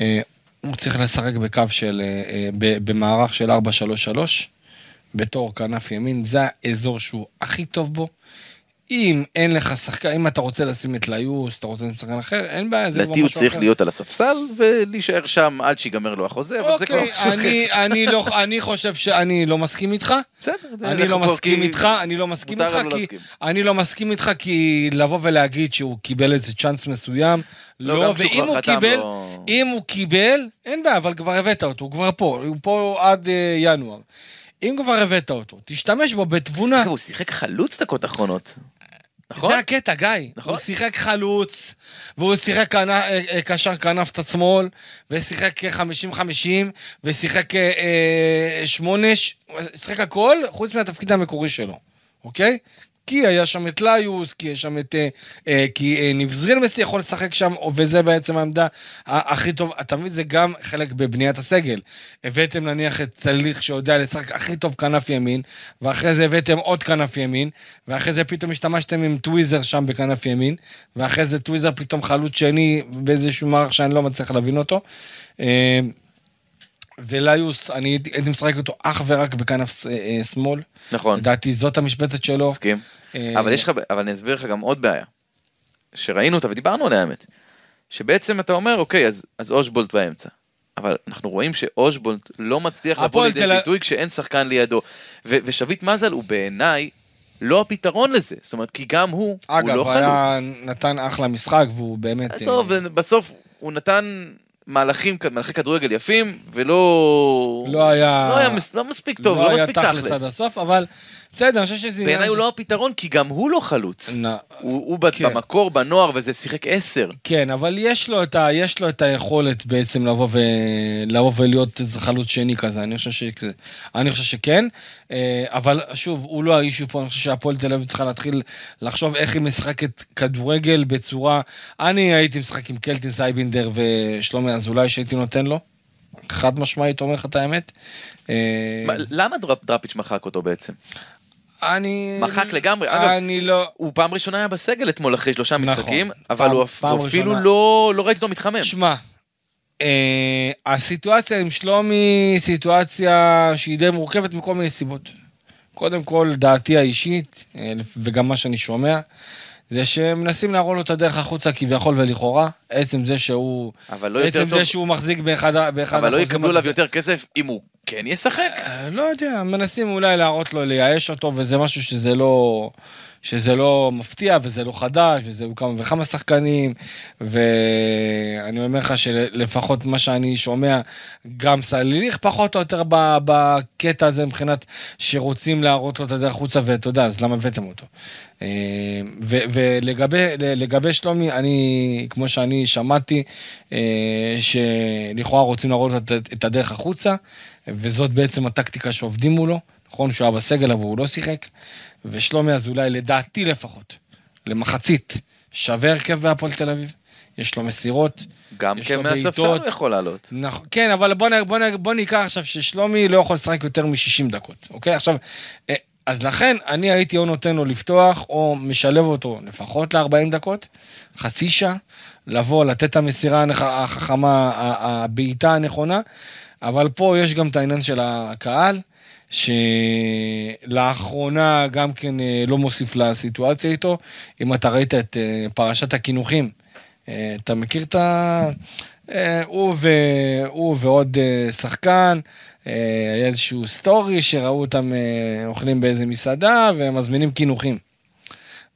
אה, הוא צריך לשחק בקו של, אה, אה, במערך של 4-3-3, בתור כנף ימין, זה האזור שהוא הכי טוב בו. אם אין לך שחקן, אם אתה רוצה לשים את ליוס, אתה רוצה לשים שחקן אחר, אין בעיה, זה כבר לדעתי הוא משהו צריך אחר. להיות על הספסל ולהישאר שם עד שיגמר לו החוזה, אבל זה כבר אוקיי, משהו אחר. אני, אני, לא, אני חושב שאני לא מסכים איתך. בסדר, אני לא מסכים כי- איתך, אני לא מסכים איתך, כי... אני לא מסכים איתך כי לבוא ולהגיד שהוא קיבל איזה צ'אנס מסוים, לא, לא, ואם כבר הוא קיבל, לא- אם הוא קיבל, אין בעיה, אבל כבר הבאת אותו, הוא כבר פה, הוא פה עד אה, ינואר. אם כבר הבאת אותו, תשתמש בו בתבונה. אגב, הוא שיחק חלוץ דקות אחרונות. נכון? זה הקטע, גיא. נכון. הוא שיחק חלוץ, והוא שיחק אה, אה, קשר כנף את השמאל, ושיחק אה, 50-50, ושיחק אה, אה, שמונה, שיחק הכל, חוץ מהתפקיד המקורי שלו, אוקיי? כי היה שם את ליוס, כי יש שם את... אה, אה, כי אה, ניב זרילמסי יכול לשחק שם, וזה בעצם העמדה הכי טוב. אתה מבין, זה גם חלק בבניית הסגל. הבאתם נניח את צליח שיודע לשחק הכי טוב כנף ימין, ואחרי זה הבאתם עוד כנף ימין, ואחרי זה פתאום השתמשתם עם טוויזר שם בכנף ימין, ואחרי זה טוויזר פתאום חלוץ שני באיזשהו מערך שאני לא מצליח להבין אותו. אה, וליוס, אני הייתי משחק אותו אך ורק בכנף אה, אה, שמאל. נכון, לדעתי זאת המשבצת שלו. מסכים. אה, אבל יש לך, אבל אני אסביר לך גם עוד בעיה. שראינו אותה ודיברנו עליה האמת. שבעצם אתה אומר, אוקיי, אז, אז אושבולט באמצע. אבל אנחנו רואים שאושבולט לא מצליח לבוא לידי תל ביטוי כשאין שחקן לידו. ו- ושביט מזל הוא בעיניי לא הפתרון לזה. זאת אומרת, כי גם הוא, הוא אגב, לא היה, חלוץ. נתן אחלה משחק, והוא באמת... עזוב, אה, בסוף הוא נתן מהלכים, מהלכי כדורגל יפים, ולא... לא היה... לא היה מס- לא מספיק טוב, לא מספיק לא היה תכלס עד תכלס. הסוף, אבל בסדר, אני חושב שזה. בעיניי הוא לא הפתרון, כי גם הוא לא חלוץ. הוא כן. במקור, בנוער, וזה שיחק עשר. כן, אבל יש לו, את היכולת בעצם לבוא, ולהיות איזה חלוץ שני כזה, אני חושב, שכן. אה, אבל שוב, הוא לא ה issue פה, אני חושב שהפועל תל אביב צריכה להתחיל לחשוב איך היא משחקת כדורגל בצורה... אני הייתי משחק עם קלטינס אייבינדר ושלומי אזולאי שהייתי נותן לו. חד משמעית אומר לך את האמת. אה, מה- למה דראפ- דראפיץ' מחק אותו בעצם? אני... מחק לגמרי, אגב, אני לא... הוא פעם ראשונה היה בסגל אתמול אחרי שלושה נכון. משחקים, אבל פעם- הוא פעם הוא אפילו ראשונה. לא לא ראיתי אותו מתחמם. שמע, אה, הסיטואציה עם שלומי היא סיטואציה שהיא די מורכבת מכל מיני סיבות. קודם כל, דעתי האישית, אה, וגם מה שאני שומע, זה שמנסים להראות לו את הדרך החוצה כביכול ולכאורה, עצם זה שהוא... אבל לא יותר עצם טוב, זה שהוא מחזיק באחד באחד אבל לא יקבלו עליו. יותר כסף אם הוא כן ישחק. אה, לא יודע, מנסים אולי להראות לו, לייאש אותו, וזה משהו שזה לא... שזה לא מפתיע וזה לא חדש, וזהו כמה וכמה שחקנים, ואני אומר לך שלפחות מה שאני שומע, גם סליליך פחות או יותר בקטע הזה מבחינת שרוצים להראות לו את הדרך החוצה, ואתה יודע, אז למה הבאתם אותו? אה, ולגבי לגבי שלומי, אני, כמו שאני שמעתי, אה, שלכאורה רוצים להראות את הדרך החוצה, וזאת בעצם הטקטיקה שעובדים מולו. נכון שהוא היה בסגל, אבל הוא לא שיחק. ושלומי אזולאי, לדעתי לפחות, למחצית, שווה הרכב בהפועל תל אביב. יש לו מסירות. גם יש לו כמהספסל בעיטות. הוא יכול לעלות. נכון, כן, אבל בוא, נ, בוא, נ, בוא ניקח עכשיו ששלומי לא יכול לשחק יותר מ-60 דקות, אוקיי? עכשיו, אה, אז לכן אני הייתי או נותן לו לפתוח, או משלב אותו לפחות ל-40 דקות, חצי שעה, לבוא, לתת את המסירה החכמה, הבעיטה הנכונה, אבל פה יש גם את העניין של הקהל, שלאחרונה גם כן אה, לא מוסיף לסיטואציה איתו. אם אתה ראית את אה, פרשת הקינוחים, אה, אתה מכיר את ה... הוא, ו... הוא ועוד שחקן, היה איזשהו סטורי שראו אותם אוכלים באיזה מסעדה ומזמינים קינוחים.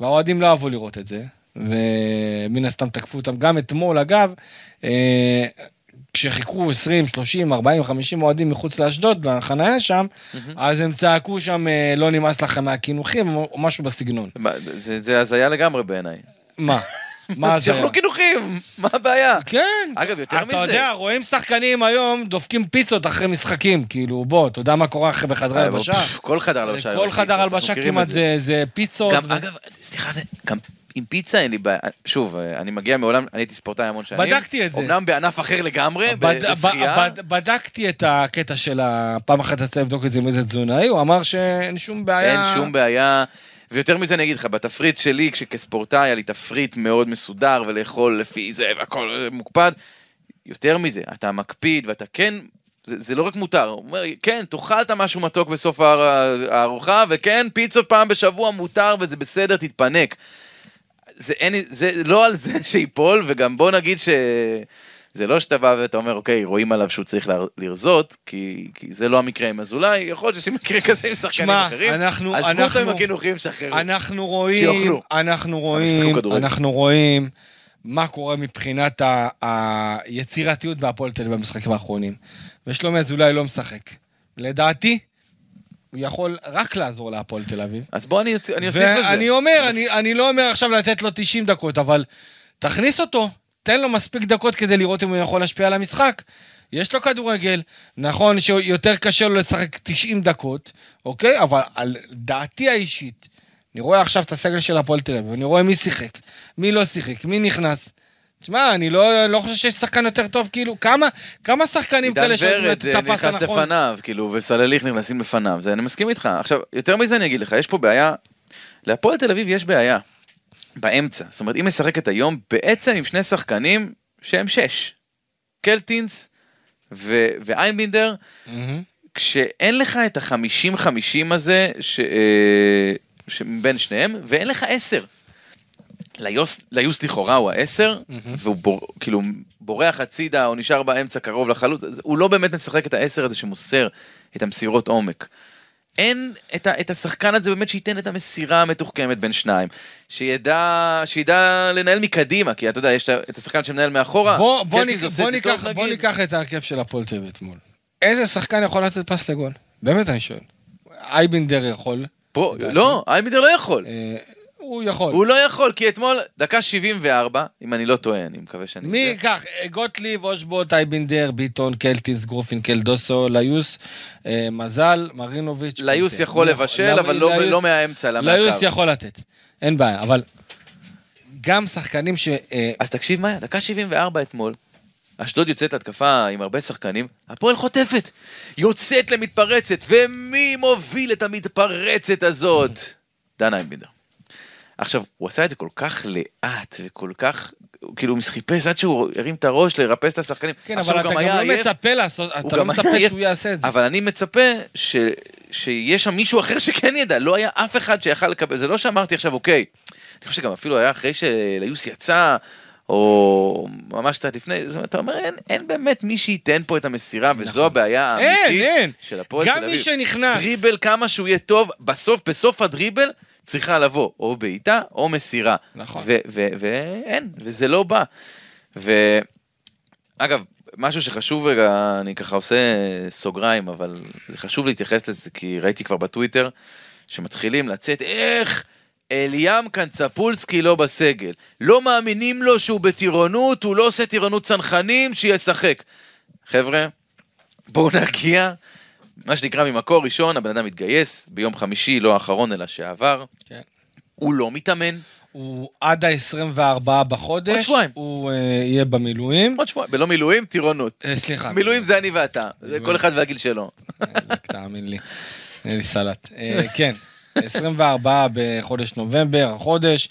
והאוהדים לא אהבו לראות את זה, ומן הסתם תקפו אותם גם אתמול, אגב, כשחיכו 20, 30, 40, 50 אוהדים מחוץ לאשדוד, לחניה שם, אז הם צעקו שם, אה, לא נמאס לכם מהקינוחים, או משהו בסגנון. זה זה הזיה לגמרי בעיניי. מה? מה *laughs* זה? שיאכלו קינוחים, מה הבעיה? כן. אגב, יותר אתה מזה. יודע, רואים שחקנים היום דופקים פיצות אחרי משחקים, כאילו, בוא, אתה יודע מה קורה אחרי בחדרי אה, הלבשה? פff, כל חדר הלבשה. כל היום חדר הלבשה כמעט זה- זה פיצות. אגב, סליחה, גם עם פיצה אין לי בעיה. שוב, אני מגיע מעולם, אני הייתי ספורטאי המון שנים. בדקתי את זה. אמנם בענף אחר לגמרי, בד- בשחייה. ב- בד- בדקתי את הקטע של ה... פעם אחת יצא לבדוק את זה עם איזה תזונאי, הוא אמר שאין שום בעיה. אין שום בעיה. ויותר מזה אני אגיד לך, בתפריט שלי, כשכספורטאי היה לי תפריט מאוד מסודר, ולאכול לפי זה, והכל מוקפד. יותר מזה, אתה מקפיד, ואתה כן, זה, זה לא רק מותר, הוא אומר, כן, תאכל את המשהו מתוק בסוף הא- הארוחה, וכן, פיצות פעם בשבוע מותר, וזה בסדר, תתפנק. זה, אין, זה לא על זה *laughs* שיפול, וגם בוא נגיד ש... זה לא שאתה בא ואתה אומר, אוקיי, רואים עליו שהוא צריך לרזות, כי, כי זה לא המקרה עם אזולאי, יכול להיות שיש מקרה כזה עם שחקנים שמע, אחרים. אנחנו- עזבו אותם עם אנחנו- הקינוחים, שחררו. אנחנו רואים, שיאכלו. אנחנו רואים. אנחנו רואים מה קורה מבחינת ה- היצירתיות בהפועל תל אביב במשחקים האחרונים. ושלומי אזולאי לא משחק. לדעתי, יכול רק לעזור להפועל תל אביב. אז בוא אני, אני אוסיף לזה. ואני אומר, אני, אני לא אומר עכשיו לתת לו 90 דקות, אבל תכניס אותו, תן לו מספיק דקות כדי לראות אם הוא יכול להשפיע על המשחק. יש לו כדורגל, נכון שיותר קשה לו לשחק 90 דקות, אוקיי? אבל על דעתי האישית, אני רואה עכשיו את הסגל של הפועל תל אביב, אני רואה מי שיחק, מי לא שיחק, מי נכנס. תשמע, אני לא, לא חושב שיש שחקן יותר טוב, כאילו, כמה, כמה שחקנים עידן כאלה שנותנים ורד את אה, הפס נכנס הנכון? לפניו, כאילו, וסלליך נכנסים לפניו, זה אני מסכים איתך. עכשיו, יותר מזה אני אגיד לך, יש פה בעיה, להפועל תל אביב יש בעיה, באמצע. זאת אומרת, היא משחקת היום בעצם עם שני שחקנים שהם שש. קלטינס ו- ואיינבינדר, מהמם. כשאין לך את החמישים-חמישים הזה ש... אה, שבין שניהם, ואין לך עשר. ליוס, ליוס לכאורה הוא העשר, והוא בור, כאילו בורח הצידה או נשאר באמצע קרוב לחלוץ, הוא לא באמת משחק את העשר הזה שמוסר את המסירות עומק. אין את, ה, את השחקן הזה באמת שייתן את המסירה המתוחכמת בין שניים. שידע, שידע לנהל מקדימה, כי אתה יודע, יש את השחקן שמנהל מאחורה. בוא, בוא, עושה בוא, ניקח, בוא. ניקח את ההרכב של הפועל תל אביב אתמול. איזה שחקן יכול לתת פס לגול? באמת אני שואל. אייבינדר יכול. פה. לא, איימדר לא יכול. הוא יכול. הוא לא יכול, כי אתמול, דקה 74, אם אני לא טועה, אני מקווה שאני... מי, קח, אה, גוטליב, אושבוט, אייבינדר, ביטון, קלטיס, גרופין, קלדוסו, ליוס, אה, מזל, מרינוביץ'. ליוס. יכול לבשל, אבל לא- ליוס- לא מהאמצע, אלא ליוס. יכול לתת, אין בעיה, אבל גם שחקנים ש... אה, אז תקשיב מה היה, דקה 74 אתמול, אשדוד יוצאת להתקפה עם הרבה שחקנים, הפועל חוטפת, יוצאת למתפרצת, ומי מוביל את המתפרצת הזאת? דן איימבינדר. עכשיו, הוא עשה את זה כל כך לאט, וכל כך, כאילו, הוא חיפש עד שהוא הרים את הראש לרפס את השחקנים. כן, אבל אתה גם לא עייף, מצפה לעשות, אתה לא גם מצפה עייף. שהוא יעשה את זה. אבל אני מצפה ש... שיש שם מישהו אחר שכן ידע, לא היה אף אחד שיכל לקבל, זה לא שאמרתי עכשיו, אוקיי, אני חושב שגם אפילו היה אחרי שליוס יצא, או ממש קצת לפני, זאת אומרת, אתה אומר, אין, אין באמת מי שייתן פה את המסירה, וזו הבעיה נכון. אין, האמיתית אין. של הפועל גם תל מי אביב. שנכנס. דריבל כמה שהוא יהיה טוב, בסוף, בסוף הדריבל, צריכה לבוא או בעיטה או מסירה. נכון. ואין, וזה לא בא. ואגב, משהו שחשוב רגע, אני ככה עושה סוגריים, אבל זה חשוב להתייחס לזה, כי ראיתי כבר בטוויטר, שמתחילים לצאת, איך אליאם קנצפולסקי לא בסגל. לא מאמינים לו שהוא בטירונות, הוא לא עושה טירונות צנחנים, שישחק. חבר'ה, בואו נגיע, מה שנקרא ממקור ראשון, הבן אדם התגייס ביום חמישי, לא האחרון אלא שעבר. כן. הוא לא מתאמן, הוא עד ה-24 בחודש. עוד שבועיים. הוא אה, יהיה במילואים. עוד שבועיים, בלא מילואים, טירונות. אה, סליחה. מילואים זה אני ואתה, זה כל אחד והגיל שלו. אה, תאמין לי. אין לי סלט. אה, כן, 24 בחודש נובמבר, החודש,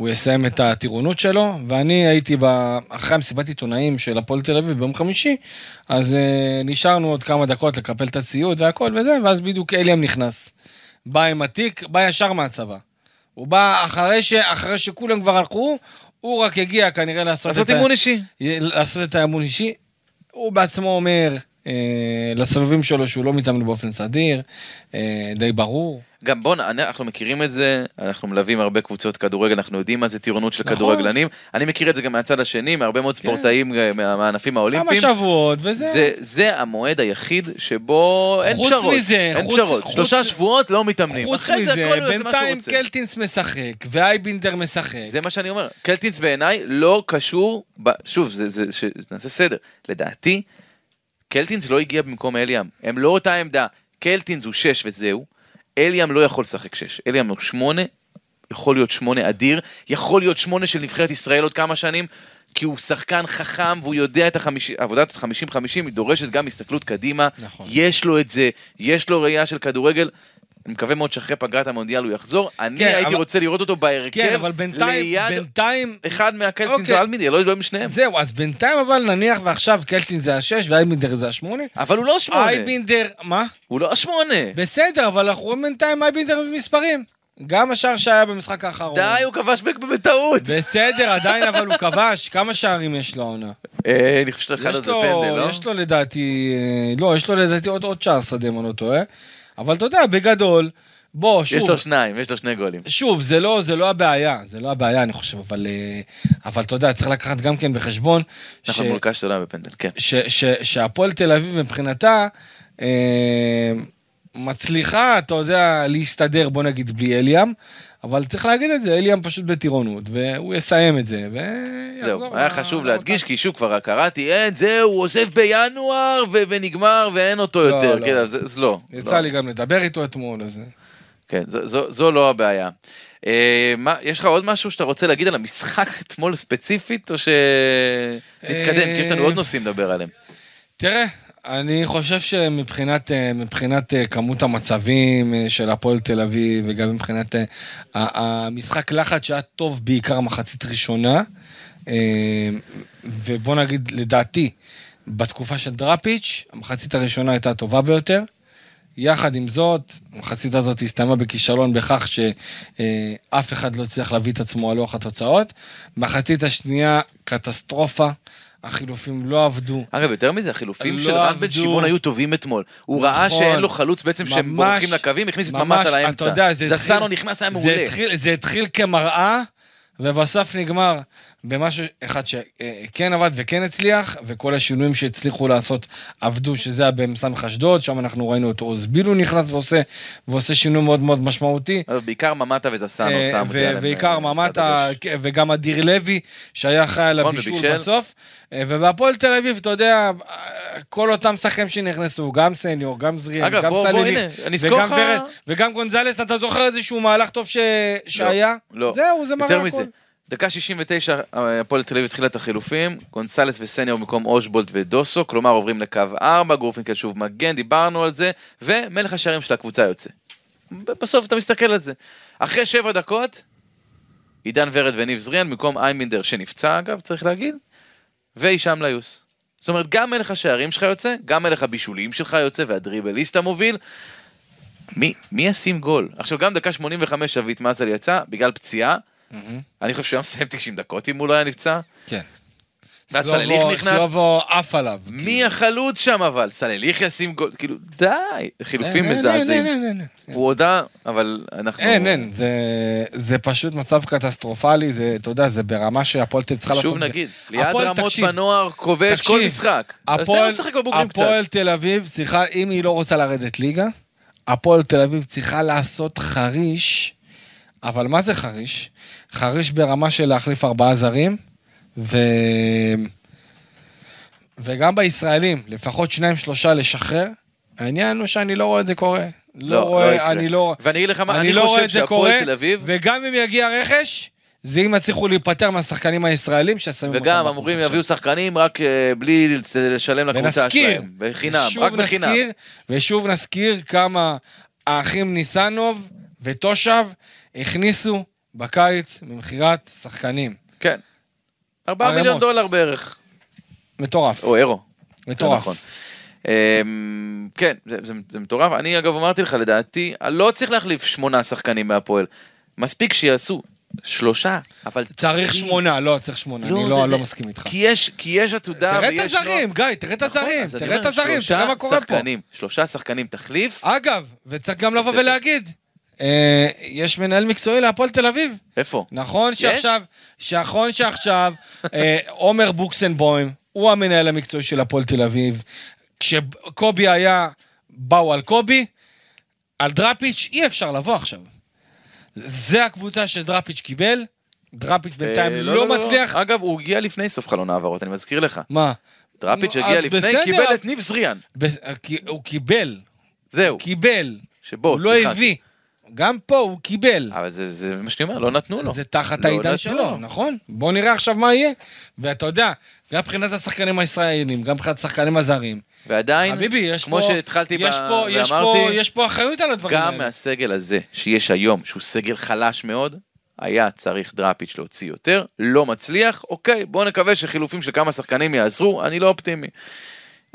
הוא יסיים את הטירונות שלו, ואני הייתי ב... אחרי המסיבת עיתונאים של הפועל תל אביב ביום חמישי, אז אה, נשארנו עוד כמה דקות לקפל את הציוד והכל וזה, ואז בדיוק אליאם נכנס. בא עם התיק, בא ישר מהצבא. הוא בא אחרי, ש... אחרי שכולם כבר הלכו, הוא רק הגיע כנראה לעשות, לעשות את, אימון אישי. לעשות את האמון אישי. הוא בעצמו אומר אה, לסבבים שלו שהוא לא מתאמן באופן סדיר, אה, די ברור. גם בוא, אנחנו מכירים את זה, אנחנו מלווים הרבה קבוצות כדורגל, אנחנו יודעים מה זה טירונות של נכון. כדורגלנים. אני מכיר את זה גם מהצד השני, מהרבה מאוד ספורטאים אה, מה- מהענפים כמה האולימפיים. שבועות וזה. זה, זה המועד היחיד שבו אין חוץ פשרות. מזה, אין חוץ- פשרות. חוץ- שלושה שבועות לא מתאמנים. חוץ מזה, בינתיים. קלטינס משחק, ואייבינדר משחק. זה מה שאני אומר. קלטינס בעיניי לא קשור, ב... שוב, זה, זה, ש... נעשה סדר. לדעתי, קלטינס לא הגיע במקום אליאם. הם לא אותה עמדה. קלטינס הוא שש וזהו. אליאם לא יכול לשחק שש. אליאם הוא שמונה, יכול להיות שמונה אדיר, יכול להיות שמונה של נבחרת ישראל עוד כמה שנים, כי הוא שחקן חכם והוא יודע את החמישים, עבודת 50-50, היא דורשת גם הסתכלות קדימה. נכון. יש לו את זה, יש לו ראייה של כדורגל. אני מקווה מאוד שאחרי פגרת המונדיאל הוא יחזור. אני כן, הייתי אבל- רוצה לראות אותו בהרכב, כן, אבל בינתיים, ליד בינתיים, אחד מהקלטינס אוקיי. או אלמידי, לא יודע אם שניהם. זהו, אז בינתיים אבל נניח ועכשיו קלטינס זה השש ואייבינדר זה השמונה. אבל הוא לא שמונה. אייבינדר, מה? הוא לא השמונה. בסדר, אבל אנחנו רואים בינתיים אייבינדר במספרים. גם השער שהיה במשחק האחרון. די, הוא כבש בטעות. בסדר, עדיין אבל הוא כבש. כמה שערים יש לו העונה? אה, אני חושב שאחד יש עוד בפנדל, לא? יש לו לדעתי, אה, לא, יש לו לדעתי עוד, עוד שער שדה, אם אני לא טועה. אבל אתה יודע, בגדול, בוא, שוב, יש לו שניים, יש לו שני גולים. שוב, זה לא, זה לא הבעיה, זה לא הבעיה, אני חושב, אבל, אה, אבל אתה יודע, צריך לקחת גם כן בחשבון, ש, נכון, מול קאש לא היה בפנדל, כן. ש, ש, שהפועל תל אביב מבחינתה, אה, מצליחה, אתה יודע, להסתדר, בוא נגיד, בלי אליאם, אבל צריך להגיד את זה, אליאם פשוט בטירונות, והוא יסיים את זה, ויחזור. זהו, היה ל- חשוב להדגיש, כי שוב כבר קראתי, אין, זהו, הוא עוזב בינואר ו- ונגמר ואין אותו לא, יותר. לא. כן, אז אז לא. יצא לא. לי גם לדבר איתו אתמול, אז... כן, זו- זו זו לא הבעיה. אה, מה, יש לך עוד משהו שאתה רוצה להגיד על המשחק *laughs* אתמול ספציפית, או שנתקדם? כי יש לנו עוד נושאים לדבר עליהם. תראה, אני חושב שמבחינת אה, מבחינת אה, כמות המצבים אה, של הפועל תל אביב, וגם מבחינת המשחק לחץ שהיה טוב בעיקר מחצית ראשונה, ובוא נגיד, לדעתי, בתקופה של דראפיץ', המחצית הראשונה הייתה הטובה ביותר. יחד עם זאת, המחצית הזאת הסתיימה בכישלון בכך שאף אחד לא הצליח להביא את עצמו על לוח התוצאות. מחצית השנייה, קטסטרופה. החילופים לא עבדו. אגב, יותר מזה, החילופים לא של רן בן. שמעון היו טובים אתמול. הוא ראה נכון. שאין לו חלוץ בעצם שהם בורחים לקווים, הכניס את ממש, ממ"ט על אתה האמצע. יודע, זה זסנו נכנס, היה זה מעולה. זה התחיל כמראה, ובסוף נגמר במשהו אחד שכן עבד וכן הצליח, וכל השינויים שהצליחו לעשות עבדו, שזה היה במס"מ אשדוד, שם אנחנו ראינו את עוז בילו נכנס ועושה, ועושה שינוי מאוד מאוד משמעותי. בעיקר ממ"טה וזסנו אה, שם ו- עליהם, ועיקר אה, ממטה, הדגש. וגם אדיר לוי, שהיה אחראי על נכון, הבישול. בסוף. אה, ובהפועל תל אביב, אתה יודע, כל אותם שחקנים שנכנסו, גם סניור, גם זריאן, גם סלליך, וגם ורד, וגם גונזלס, אתה זוכר איזשהו מהלך טוב ש- שהיה? לא. זהו, זה מראה. מזה. דקה 69, הפועל תל אביב התחילה את החילופים, גונסלס וסניור במקום אושבולט ודוסו, כלומר עוברים לקו 4, גורפינקל שוב מגן, דיברנו על זה, ומלך השערים של הקבוצה יוצא. בסוף אתה מסתכל על זה. אחרי 7 דקות, עידן ורד וניב זריאן במקום איימינדר שנפצע אגב, צריך להגיד, והישאם ליוס. זאת אומרת, גם מלך השערים שלך יוצא, גם מלך הבישולים שלך יוצא, והדריבליסט המוביל. מי, מי ישים גול? עכשיו, גם דקה 85 שביט מזל יצא, בגלל פציעה. מהמם. אני חושב שהוא היה מסיים 90 דקות אם הוא לא היה נפצע. כן. ואז סלליך נכנס. סלובו עף עליו. מי החלוץ שם אבל? סלליך ישים גול, כאילו, די, חילופים מזעזעים. הוא הודה, אבל אנחנו... אין, אין, זה- פשוט מצב קטסטרופלי, זה, אתה יודע, זה ברמה שהפועל תל אביב צריכה לעשות... שוב נגיד, הפועל, רמות בנוער כובש כל משחק. הפועל תל אביב צריכה, אם היא לא רוצה לרדת ליגה, הפועל תל אביב צריכה לעשות חריש, אבל מה זה חריש? חריש ברמה של להחליף ארבעה זרים, ו... וגם בישראלים, לפחות שניים שלושה לשחרר. העניין הוא שאני לא רואה את זה קורה. לא, לא רואה, יקרה. אני לא... ואני אגיד לך מה, אני אני לא חושב שהפועל תל אביב, וגם אם יגיע רכש, זה אם יצליחו להיפטר מהשחקנים הישראלים ששמים אותם וגם אמורים. יביאו שחקנים רק אה, בלי לשלם לקבוצה שלהם. בחינם, רק בחינם. נזכיר, ושוב נזכיר כמה האחים ניסנוב ותושב הכניסו בקיץ ממכירת שחקנים. כן. 4 ערימות. מיליון דולר בערך. מטורף. או אירו. מטורף. נכון. אמ, כן, זה, זה, זה מטורף. אני אגב אמרתי לך, לדעתי, לא צריך להחליף שמונה שחקנים מהפועל. מספיק שיעשו שלושה, אבל... צריך הכי- שמונה, לא, צריך שמונה, אני זה- לא זה- לא מסכים איתך. כי יש, כי יש עתודה תראה ויש... את הזרים, גיא, תראה את נכון, הזרים, אני תראה את הזרים, תראה מה קורה פה. שחקנים, שלושה שחקנים תחליף, אגב, וצריך גם לבוא זה- ולהגיד, יש מנהל מקצועי להפועל תל אביב. איפה? נכון שעכשיו, נכון שעכשיו, אה, עומר בוקסנבוים, הוא המנהל המקצועי של הפועל תל אביב. כשקובי היה, באו על קובי, על דראפיץ' אי אפשר לבוא עכשיו. זה הקבוצה שדראפיץ' קיבל, דראפיץ' בינתיים אה, לא מצליח. אגב, הוא הגיע לפני סוף חלון העברות, אני מזכיר לך. מה? דראפיץ' הגיע לפני. קיבל את ניב זריאן. הוא קיבל, זהו, קיבל, שבו, הוא לא סליחה. הביא. גם פה הוא קיבל. אבל זה זה מה שאני אומר, לא נתנו לו. זה תחת לא העידן שלו, לו. נכון? בוא נראה עכשיו מה יהיה. ואתה יודע, גם מבחינת השחקנים הישראלים, גם מבחינת השחקנים הזרים. ועדיין, חביבי, יש כמו פה... שהתחלתי ב- יש פה, יש פה, ואמרתי, יש פה אחריות על הדברים גם האלה. מהסגל הזה שיש היום, שהוא סגל חלש מאוד, היה צריך דראפיץ' להוציא יותר, לא מצליח, אוקיי, בואו נקווה שחילופים של כמה שחקנים יעזרו, אני לא אופטימי.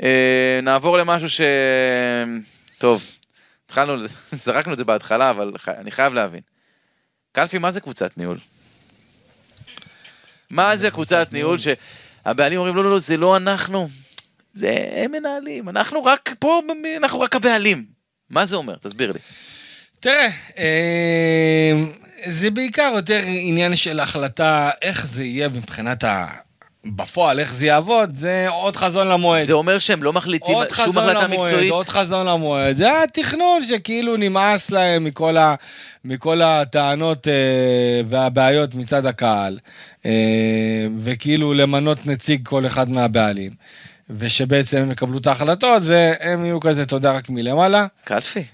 אה, נעבור למשהו ש... טוב, התחלנו, *laughs* זרקנו את זה בהתחלה, אבל אני חייב להבין. קלפי, מה זה קבוצת ניהול? מה זה קבוצת ניהול שהבעלים אומרים, לא, לא, לא, זה לא אנחנו, זה הם מנהלים, אנחנו רק פה, אנחנו רק הבעלים. מה זה אומר? תסביר לי. תראה, אה, זה בעיקר יותר עניין של החלטה, איך זה יהיה מבחינת ה... בפועל, איך זה יעבוד, זה עוד חזון למועד. זה אומר שהם לא מחליטים עוד שום חזון החלטה למועד, מקצועית? עוד חזון למועד. זה התכנון שכאילו נמאס להם מכל, ה, מכל הטענות אה, והבעיות מצד הקהל, אה, וכאילו למנות נציג כל אחד מהבעלים, ושבעצם הם יקבלו את ההחלטות, והם יהיו כזה, יודע, רק מלמעלה. קלפי,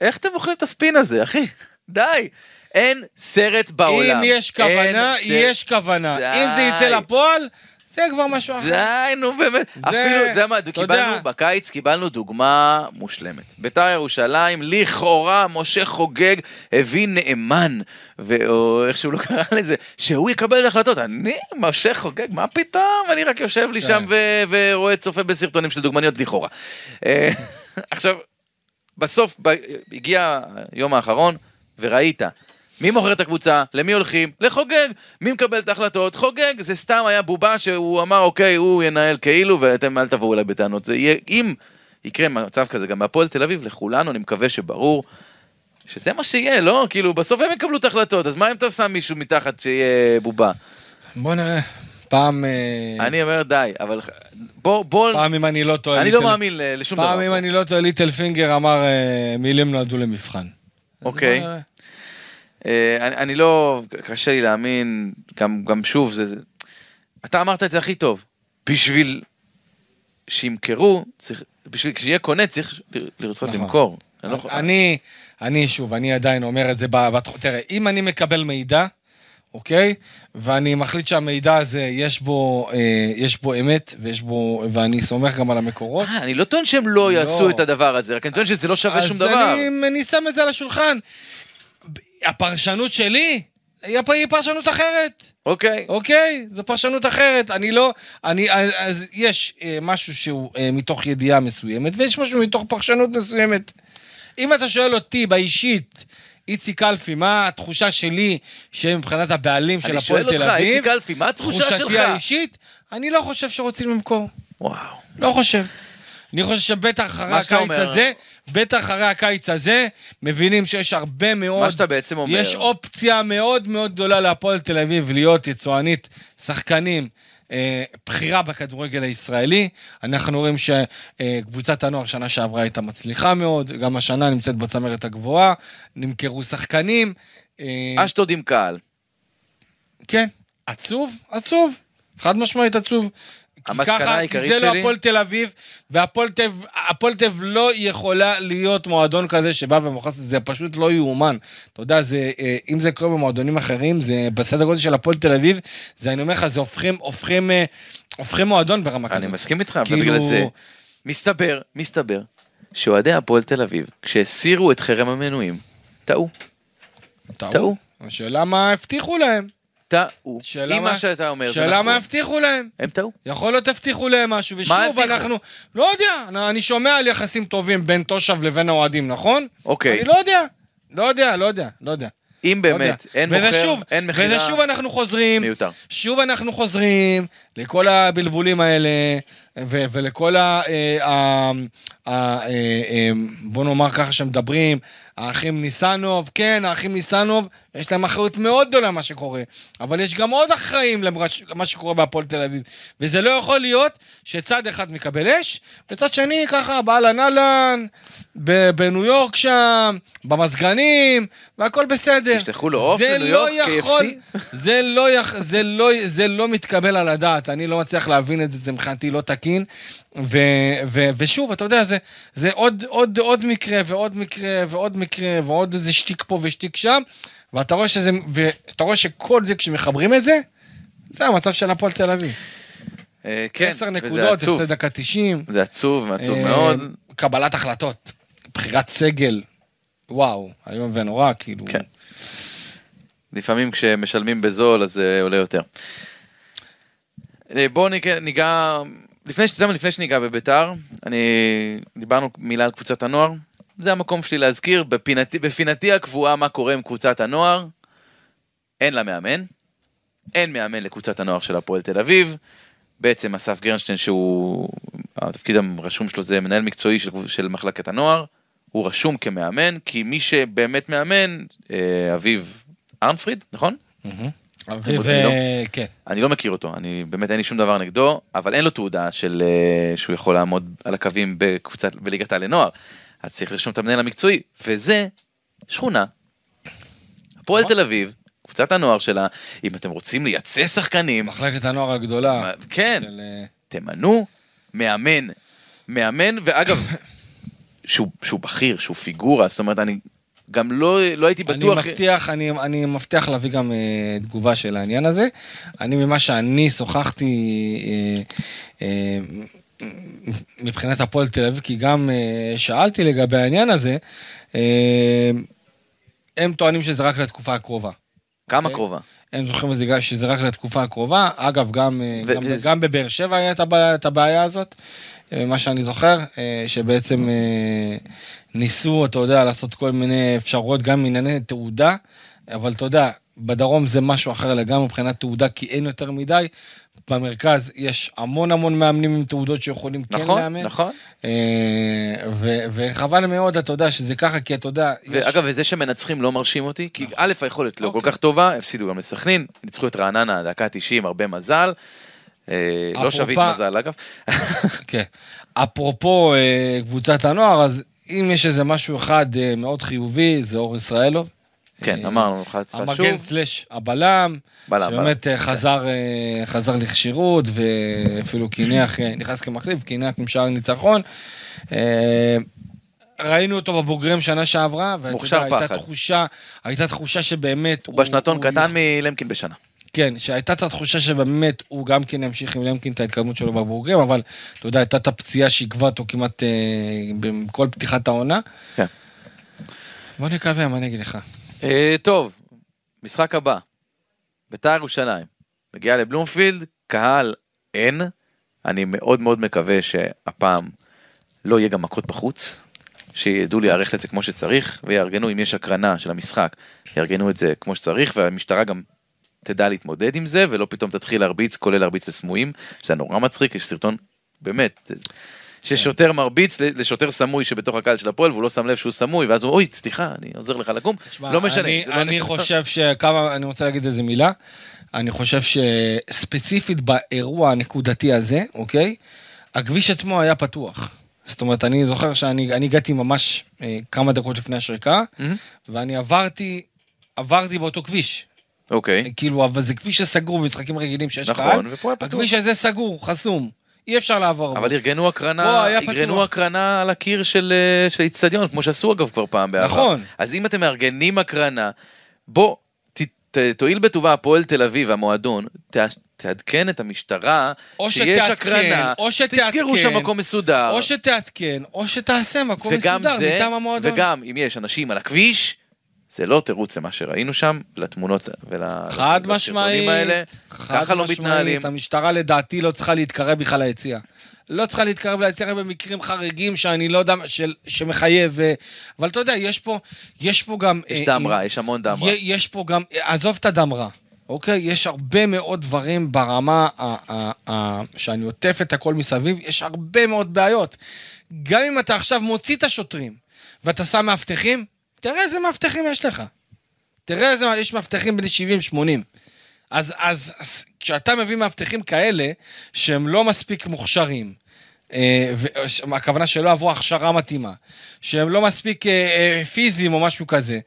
איך אתם אוכלים את הספין הזה, אחי? די. אין סרט בעולם. אם יש כוונה, יש כוונה. די. אם זה יצא לפועל, זה כבר משהו אחר. די, נו באמת. זה- אפילו, אתה יודע מה, קיבלנו. בקיץ קיבלנו דוגמה מושלמת. בית"ר ירושלים, לכאורה, משה חוגג הביא נאמן, ו- או איך שהוא לא קרא לזה, שהוא יקבל החלטות. אני, משה חוגג, מה פתאום? אני רק יושב לי כן. שם ו- ורואה, צופה בסרטונים של דוגמניות לכאורה. אה, *laughs* עכשיו, בסוף ב- הגיע היום האחרון, וראית מי מוכר את הקבוצה? למי הולכים? לחוגג. מי מקבל את ההחלטות? חוגג. זה סתם היה בובה שהוא אמר, אוקיי, הוא ינהל כאילו, ואתם אל תבואו אליי בטענות. זה יהיה, אם יקרה מצב כזה גם בהפועל תל אביב, לכולנו, אני מקווה שברור. שזה מה שיהיה, לא? כאילו, בסוף הם יקבלו את ההחלטות, אז מה אם אתה שם מישהו מתחת שיהיה בובה? בוא נראה. פעם... אה, אני אומר די, אבל בוא, בוא, פעם אם אני לא טועה... אני לא ליטל- מאמין ל- לשום דבר. פעם אם. אני לא טועה, ליטל פינגר אמר אה, מילים נועדו למבחן. אוקיי. אה, אני, אני לא, קשה לי להאמין, גם, גם שוב, זה, זה, אתה אמרת את זה הכי טוב, בשביל שימכרו, צריך, בשביל שיהיה קונה צריך לרצות נכון. למכור. אני לא יכול- אני, אני שוב, אני עדיין אומר את זה, ב- בת- תראה, אם אני מקבל מידע, אוקיי? ואני מחליט שהמידע הזה, יש בו, אה, יש בו אמת, ויש בו, ואני סומך גם על המקורות. אה, אני לא טוען שהם לא יעשו את הדבר הזה, רק אני טוען שזה לא שווה שום דבר. אז אני, אני שם את זה על השולחן. הפרשנות שלי, היא פרשנות אחרת. אוקיי. אוקיי? זו פרשנות אחרת. אני לא... אני... אז, יש אה, משהו שהוא אה, מתוך ידיעה מסוימת, ויש משהו מתוך פרשנות מסוימת. אם אתה שואל אותי באישית, איציק קלפי, מה התחושה שלי שמבחינת הבעלים של אני הפועל שואל תל אותך, אביב, איציק אלפי, מה התחושה שלך? תחושתי האישית, אני לא חושב שרוצים למכור. וואו. לא חושב. אני חושב שבטח אחרי הקיץ אומר- הזה, בטח אחרי הקיץ הזה, מבינים שיש הרבה מאוד... מה שאתה בעצם אומר- יש אופציה מאוד מאוד גדולה להפועל תל אביב להיות יצואנית שחקנים. אה, בחירה בכדורגל הישראלי. אנחנו רואים שקבוצת הנוער שנה שעברה הייתה מצליחה מאוד, גם השנה נמצאת בצמרת הגבוהה, נמכרו שחקנים. אה, אשדוד עם קהל. כן, עצוב, עצוב, חד משמעית עצוב. המסקנה ככה- העיקרית כי זה לא שלי- הפועל תל אביב, והפועל תל אביב- הפועל תל אביב לא יכולה להיות מועדון כזה שבא ומוכר, זה פשוט לא יאומן. אתה יודע, זה, אה, אם זה קורה במועדונים אחרים, זה בסדר גודל של הפועל תל אביב, זה, אני אומר לך, זה הופכים, הופכים, אה, הופכים מועדון ברמה כזאת. אני מסכים איתך, כאילו- ובגלל זה, מסתבר, מסתבר, שאוהדי הפועל תל אביב, כשהסירו את חרם המנויים. טעו. טעו. השאלה מה הבטיחו להם. טעו. שאלה מה- שאתה אומר זה שאלה מה נכון, הבטיחו להם. הם טעו. יכול להיות הבטיחו להם משהו, ושוב? אנחנו, לא יודע, אני שומע על יחסים טובים בין תושב לבין האוהדים, נכון? אוקיי. אני לא יודע, לא יודע, לא יודע, לא יודע. אם לא. באמת אין וזה מוכר, אין מכירה, וזה שוב אנחנו חוזרים, מיותר. שוב אנחנו חוזרים לכל הבלבולים האלה, ו- ולכל ה... אה, ה- ה- אה, אה, בוא נאמר ככה שמדברים, האחים ניסנוב, כן, האחים ניסנוב, יש להם אחריות מאוד גדולה למה שקורה, אבל יש גם עוד אחראים למה שקורה בהפועל תל אביב, וזה לא יכול להיות שצד אחד מקבל אש, וצד שני ככה באהלן אהלן, בניו יורק שם, במזגנים, והכל בסדר. ישלחו לו עוף לניו לא יורק, יכול- KFC? זה לא. זה, לא, זה לא מתקבל על הדעת, אני לא מצליח להבין את זה, זה מבחינתי לא תקין. ו... ו... ושוב, אתה יודע, זה, זה עוד, עוד, עוד מקרה ועוד מקרה ועוד מקרה ועוד איזה שטיק פה ושטיק שם, ואתה רואה, שזה... ואתה רואה שכל זה, כשמחברים את זה, זה המצב של הפועל תל אביב. אה, כן, עשר וזה נקודות, עצוב. הפסד דקה 90. זה עצוב, עצוב אה, מאוד. קבלת החלטות, בחירת סגל, וואו, איום ונורא, כאילו. כן. לפעמים כשמשלמים בזול אז זה עולה יותר. אה, בואו ניגע, לפני, ש- אתה יודע מה, לפני שניגע בביתר, אני, דיברנו מילה על קבוצת הנוער, זה המקום שלי להזכיר, בפינתי, בפינתי הקבועה מה קורה עם קבוצת הנוער, אין לה מאמן, אין מאמן לקבוצת הנוער של הפועל תל אביב, בעצם אסף גרנשטיין שהוא, התפקיד הרשום שלו זה מנהל מקצועי של, של מחלקת הנוער, הוא רשום כמאמן, כי מי שבאמת מאמן, אה, אביב ארנפריד, נכון? מהמם. אביב, אני לא- כן. אני לא מכיר אותו, אני באמת אין לי שום דבר נגדו, אבל אין לו תעודה של אה, שהוא יכול לעמוד על הקווים בקבוצת, בליגת העל לנוער. אז צריך לרשום את המנהל המקצועי, וזה שכונה. הפועל נכון. תל אביב, קבוצת הנוער שלה, אם אתם רוצים לייצא שחקנים, מחלקת הנוער הגדולה. כן, של, אה, תמנו מאמן, מאמן, ואגב, שהוא, שהוא בכיר, שהוא פיגורה, זאת אומרת, אני גם לא, לא הייתי אני בטוח... מבטיח, אני, אני מבטיח להביא גם אה, תגובה של העניין הזה. אני, ממה שאני שוחחתי אה, אה, מבחינת הפועל תל אביב, כי גם אה, שאלתי לגבי העניין הזה, אה, הם טוענים שזה רק לתקופה הקרובה. כמה אוקיי. קרובה? הם זוכרים את זה שזה רק לתקופה הקרובה. אגב, גם, ו- גם, וזה- גם בבאר שבע היה את הבעיה, את הבעיה הזאת, מה שאני זוכר, שבעצם ניסו, אתה יודע, לעשות כל מיני אפשרויות, גם ענייני תעודה, אבל אתה יודע, בדרום זה משהו אחר לגמרי מבחינת תעודה, כי אין יותר מדי. במרכז יש המון המון מאמנים עם תעודות שיכולים כן נכון, לאמן. נכון. ו- וחבל מאוד, אתה יודע, שזה ככה, כי אתה יודע, יש... ואגב, וזה שמנצחים לא מרשים אותי, כי א', היכולת לא כל כך טובה, הפסידו גם לסכנין, ניצחו את רעננה, דקה 90, הרבה מזל. אה, לא שביט מזל, אגב. *laughs* כן. אפרופו אה, קבוצת הנוער, אז אם יש איזה משהו אחד אה, מאוד חיובי, זה אור ישראלוב. כן, אה, אמרנו, חצה המגן שוב. סלאש הבלם, בלם, שבאמת אה, חזר, אה, חזר לכשירות ואפילו קינח, נכנס כמחליף, קינח עם שער ניצחון. ראינו אותו בבוגרים שנה שעברה, ואתה מוכשר יודע, הייתה פחד. תחושה, הייתה תחושה שבאמת... הוא בשנתון הוא קטן מלמקין בשנה. כן, שהייתה את התחושה שבאמת הוא גם כן ימשיך עם למקין את ההתקדמות שלו בבוגרים, אבל אתה יודע, הייתה את הפציעה שעיכבה אותו כמעט אה, בכל פתיחת העונה. כן. בוא נקווה, מה אני אגיד לך? אה, טוב, משחק הבא. בית"ר ירושלים. מגיעה לבלומפילד, קהל אין. אני מאוד מאוד מקווה שהפעם לא יהיה גם מכות בחוץ. שידעו להיערך לזה כמו שצריך, ויארגנו, אם יש הקרנה של המשחק, יארגנו את זה כמו שצריך, והמשטרה גם תדע להתמודד עם זה, ולא פתאום תתחיל להרביץ, כולל להרביץ לסמויים, שזה נורא מצחיק, יש סרטון, באמת, זה- ששוטר מרביץ לשוטר סמוי שבתוך הקהל של הפועל, והוא לא שם לב שהוא סמוי, ואז הוא, אוי, סליחה, אני עוזר לך לקום. תשמע, לא משנה. אני, לא אני. חושב שכמה, אני רוצה להגיד איזה מילה. אני חושב שספציפית באירוע הנקודתי הזה, אוקיי? הכביש עצמו היה פתוח. זאת אומרת, אני זוכר שאני אני הגעתי ממש אה, כמה דקות לפני השריקה, מהמם. ואני עברתי, עברתי באותו כביש. אוקיי, כאילו, אבל זה כביש שסגור במשחקים רגילים שיש נכון, קהל. ופה היה פתוח. הכביש הזה סגור, חסום. אי אפשר לעבור. אבל. ארגנו הקרנה, ארגנו. הקרנה על הקיר של אה, האיצטדיון, כמו שעשו אגב כבר פעם בעבר. נכון. אז אם אתם מארגנים הקרנה, בוא, ת- ת- תואיל בטובה הפועל תל אביב, המועדון, ת- תעדכן את המשטרה, או שיש שתעדכן, הקרנה, או שתעדכן, תזכרו שהמקום מסודר. או שתעדכן, או שתעשה מקום מסודר זה, מטעם המועדון. וגם אם יש אנשים על הכביש, זה לא תירוץ למה שראינו שם, לתמונות ול... חד משמעית, האלה. חד ככה לא משמעית, מתנהלים. המשטרה לדעתי לא צריכה להתקרב בכלל ליציאה. לא צריכה להתקרב ליציאה במקרים חריגים שאני לא יודע, של, שמחייב, אה, אבל אתה יודע, יש פה, יש פה גם... יש אה, דם אה, רע, יש המון דם רע. יש פה גם, עזוב את הדם רע, אוקיי? יש הרבה מאוד דברים ברמה ה- ה- ה- שאני עוטף את הכל מסביב, יש הרבה מאוד בעיות. גם אם אתה עכשיו מוציא את השוטרים ואתה שם מאבטחים, תראה איזה מאבטחים יש לך. תראה איזה, יש מאבטחים בני 70-80. אז, אז, אז כשאתה מביא מאבטחים כאלה, שהם לא מספיק מוכשרים, אה, הכוונה שלא עברו הכשרה מתאימה, שהם לא מספיק אה, אה, פיזיים או משהו כזה,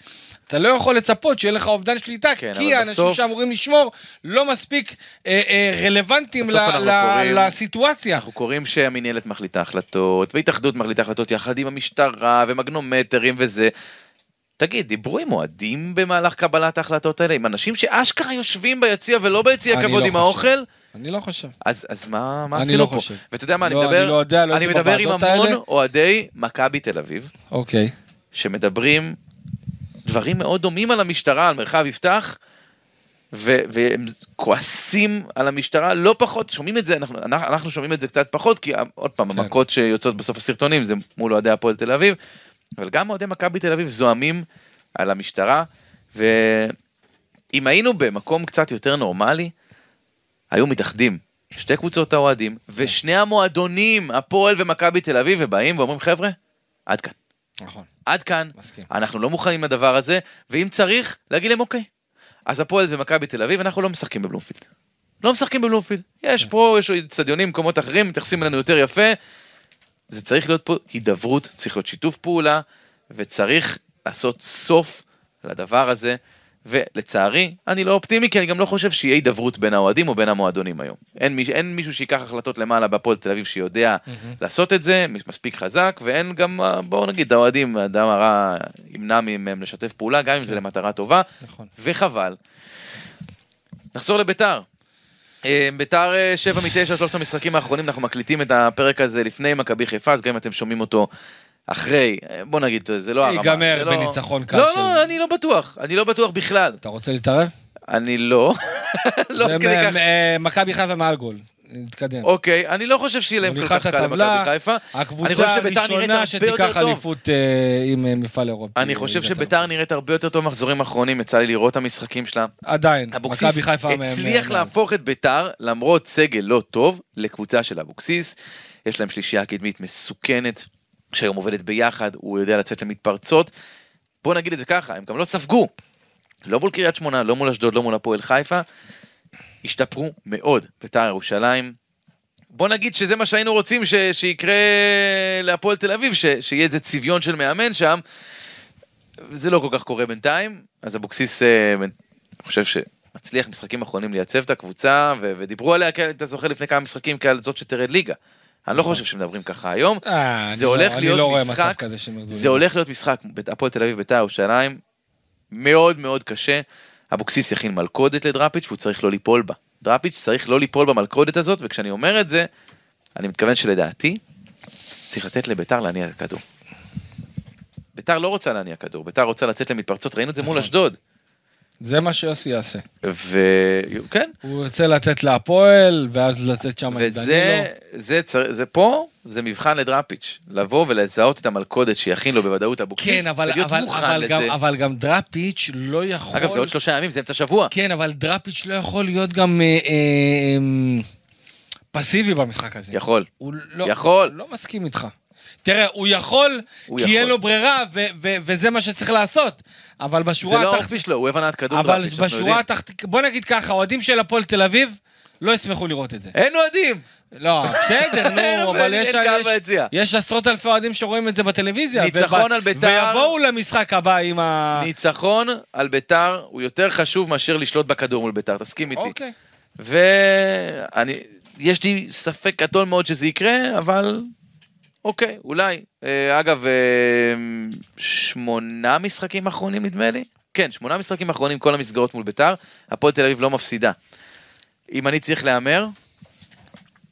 אתה לא יכול לצפות שיהיה לך אובדן שליטה, כן, כי האנשים בסוף- שאמורים לשמור לא מספיק אה, אה, רלוונטיים ל- ל- קוראים- לסיטואציה. אנחנו קוראים שהמינהלת מחליטה החלטות, והתאחדות מחליטה החלטות יחד עם המשטרה, ומגנומטרים וזה. תגיד, דיברו עם אוהדים במהלך קבלת ההחלטות האלה? עם אנשים שאשכרה יושבים ביציע ולא ביציע אני כבוד לא עם חושב. האוכל? אני לא חושב. אז, אז מה, מה אני עשינו לא פה? חושב. ואתה יודע מה, אני לא, מדבר, אני לא יודע, לא אני מדבר עם המון. אוהדי מכבי תל אביב, אוקיי. שמדברים דברים מאוד דומים על המשטרה, על מרחב יפתח, ו- והם כועסים על המשטרה לא פחות, שומעים את זה, אנחנו אנחנו שומעים את זה קצת פחות, כי עוד פעם, כן. המכות שיוצאות בסוף הסרטונים זה מול אוהדי הפועל תל אביב, אבל גם אוהדי מכבי תל אביב זועמים על המשטרה, ואם היינו במקום קצת יותר נורמלי, היו מתאחדים. שתי קבוצות האוהדים, ושני המועדונים, הפועל ומכבי תל אביב, ובאים ואומרים, חבר'ה, עד כאן. נכון. עד כאן, מסכים. אנחנו לא מוכנים לדבר הזה, ואם צריך, להגיד להם אוקיי. אז הפועל ומכבי תל אביב, אנחנו לא משחקים בבלומפילד. לא משחקים בבלומפילד. יש כן. פה, יש אצטדיונים, מקומות אחרים, מתייחסים אלינו יותר יפה. זה צריך להיות פה הידברות, צריך להיות שיתוף פעולה, וצריך לעשות סוף לדבר הזה. ולצערי, אני לא אופטימי, כי אני גם לא חושב שיהיה הידברות בין האוהדים או בין המועדונים היום. אין, מי, אין מישהו שיקח החלטות למעלה בהפועל תל אביב שיודע לעשות את זה, מספיק חזק, ואין גם, אה, בואו נגיד, האוהדים, האדם הרע ימנע מהם לשתף פעולה, גם אם זה למטרה טובה, נכון. וחבל. נחזור לביתר. אה, ביתר אה, שבע מתשע, שלושת המשחקים האחרונים, אנחנו מקליטים את הפרק הזה לפני מכבי חיפה, אז גם אם אתם שומעים אותו אחרי, אה, בוא נגיד, זה לא הרמה. ייגמר לא- בניצחון קל לא, של- לא, אני לא בטוח, אני לא בטוח בכלל. אתה רוצה להתערב? אני לא, *laughs* לא כדי כך. מ- מכבי חיפה מעל גול. נתקדם. אוקיי, אני לא חושב שיהיה להם כל כך קל למכבי חיפה. הקבוצה הראשונה שתיקח. אליפות אה, עם אה, מפעל אירופי. אני חושב שביתר נראית הרבה יותר טוב במחזורים האחרונים, יצא לי לראות את המשחקים שלה. עדיין, אבוקסיס מכבי חיפה... מ- הצליח מ- להפוך את ביתר, למרות סגל לא טוב, לקבוצה של אבוקסיס. יש להם שלישייה קדמית מסוכנת, שהיום עובדת ביחד, הוא יודע לצאת למתפרצות. בוא נגיד את זה ככה, הם גם לא ספגו. לא מול קריית שמונה, לא מול אשדוד, לא מול הפועל חיפה. השתפרו מאוד, ביתר ירושלים. בוא נגיד שזה מה שהיינו רוצים ש- שיקרה להפועל תל אביב, ש- שיהיה איזה צביון של מאמן שם. זה לא כל כך קורה בינתיים, אז אבוקסיס, אה, אני חושב שמצליח משחקים אחרונים לייצב את הקבוצה, ו- ודיברו עליה, אתה זוכר לפני כמה משחקים כעל זאת שתרד ליגה. אני לא חושב שמדברים ככה היום. זה הולך להיות משחק- זה. הולך להיות משחק, הפועל תל אביב ביתר ירושלים, מאוד מאוד קשה. אבוקסיס יכין מלכודת לדראפיץ' והוא צריך לא ליפול בה. דראפיץ' צריך לא ליפול במלכודת הזאת, וכשאני אומר את זה, אני מתכוון שלדעתי, צריך לתת לביתר להניע את הכדור. ביתר לא רוצה להניע כדור, ביתר רוצה לצאת למתפרצות, ראינו את זה מול נכון. אשדוד. זה מה שיוסי יעשה. וכן, הוא ירצה לתת להפועל, ואז לצאת שם עם וזה. זה, צר- זה פה, זה מבחן לדראפיץ', לבוא ולזהות את המלכודת שיכין לו בוודאות אבוקסיס, כן, אבל, אבל, אבל, לזה. גם, אבל גם דראפיץ' לא יכול... אגב, זה עוד שלושה ימים, זה אמצע שבוע. כן, אבל דראפיץ' לא יכול להיות גם אה, אה, פסיבי במשחק הזה. יכול. הוא לא, יכול. לא מסכים איתך. תראה, הוא יכול, הוא כי יכול. אין לו ברירה, ו- ו- וזה מה שצריך לעשות. אבל זה בשורה לא התחתונה... האופי שלו, הוא אוהב הנעת כדור אבל דראפיץ', אנחנו בשורה. התחתונה... בוא נגיד ככה, אוהדים של הפועל תל אביב לא ישמחו לראות את זה. אין אוהדים! לא, בסדר, *laughs* נו, אבל אבל יש... יש-. יש עשרות אלפי אוהדים שרואים את זה בטלוויזיה. ניצחון וב- על בית"ר. ויבואו למשחק הבא עם ה... ניצחון על ביתר הוא יותר חשוב מאשר לשלוט בכדור מול ביתר, תסכים איתי. אוקיי. ואני, יש לי ספק גדול מאוד שזה יקרה, אבל אוקיי, אולי. אה, אגב, אה, שמונה משחקים אחרונים נדמה לי? כן, שמונה משחקים אחרונים, כל המסגרות מול ביתר, הפועל תל אביב לא מפסידה. אם אני צריך להמר,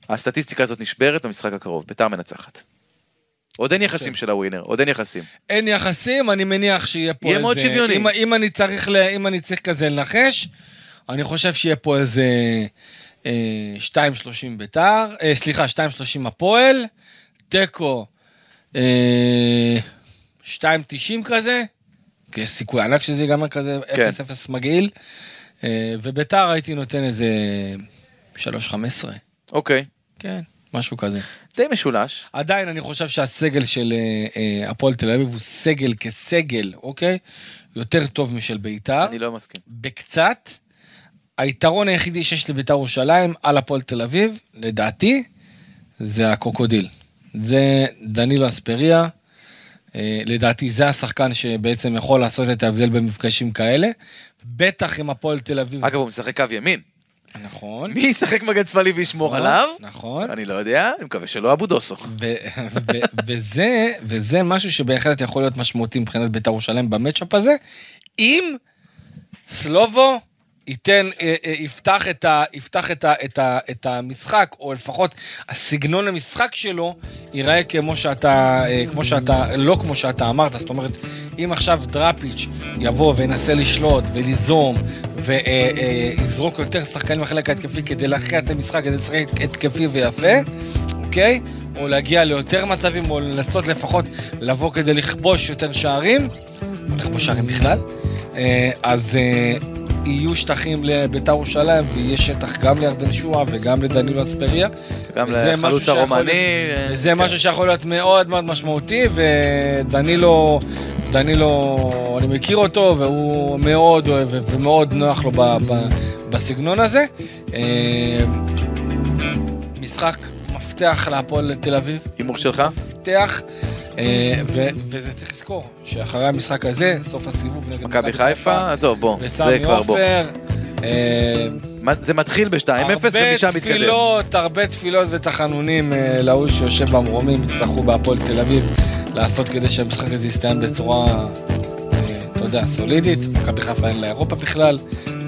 הסטטיסטיקה הזאת נשברת במשחק הקרוב, ביתר מנצחת. עוד אין יחסים של הווינר, עוד אין יחסים. אין יחסים, אני מניח שיהיה פה יהיה איזה... מאוד שוויוני. אם, אם, אני צריך ל... אם אני צריך כזה לנחש, אני חושב שיהיה פה איזה אה, 2.30 ביתר, אה, סליחה, 2.30 הפועל, תיקו אה, 2.90 כזה, כי יש סיכוי ענק שזה ייגמר כזה כן. 0-0 מגעיל, אה, וביתר הייתי נותן איזה 3.15, אוקיי, כן, משהו כזה. די משולש. עדיין אני חושב שהסגל של אה, אה, הפועל תל אביב הוא סגל כסגל, אוקיי? יותר טוב משל ביתר. אני לא מסכים. בקצת. היתרון היחידי שיש לביתר ירושלים על הפועל תל אביב, לדעתי, זה הקרוקודיל. זה דנילו אספריה. אה, לדעתי זה השחקן שבעצם יכול לעשות את ההבדל במפגשים כאלה. בטח עם הפועל תל אביב. אגב, הוא משחק קו ימין. נכון. מי ישחק מגן שמאלי וישמור עליו? נכון. אני לא יודע, אני מקווה שלא אבו דוסו. וזה, וזה משהו שבהחלט יכול להיות משמעותי מבחינת בית"ר ירושלים במצ'אפ הזה, אם סלובו ייתן, אה, אה, יפתח, את, ה, יפתח את, ה, את, ה, את המשחק, או לפחות הסגנון המשחק שלו ייראה כמו שאתה, אה, כמו שאתה, לא כמו שאתה אמרת, זאת אומרת, אם עכשיו דראפיץ' יבוא וינסה לשלוט וליזום ויזרוק יותר שחקנים בחלק ההתקפי כדי להכריע את המשחק, כדי לשחק התקפי ויפה, אוקיי? או להגיע ליותר מצבים, או לנסות לפחות לבוא כדי לכבוש יותר שערים, לכבוש שערים בכלל, אז יהיו שטחים לביתר ירושלים, ויהיה שטח גם לירדן שועה וגם לדנילו אספריה. גם לחלוץ הרומני. להיות- אה, וזה כן. משהו שיכול להיות מאוד מאוד משמעותי, ודנילו, דנילו, אני מכיר אותו, והוא מאוד אוהב ומאוד נוח לו ב, ב, בסגנון הזה. אה, משחק מפתח להפועל תל אביב, הימור שלך? מפתח, וזה צריך לזכור, שאחרי המשחק הזה, סוף הסיבוב נגד מכבי חיפה? עזוב, בוא. זה כבר בוא. אה, זה מתחיל ב-2-0 ומשם הרבה מתקדם. תפילות, הרבה תפילות ותחנונים אה, להוא שיושב במרומים, יצטרכו בהפועל תל אביב לעשות כדי שהמשחק הזה יסתיים בצורה, אה, אתה יודע, סולידית. מכבי חיפה אין לה אירופה בכלל,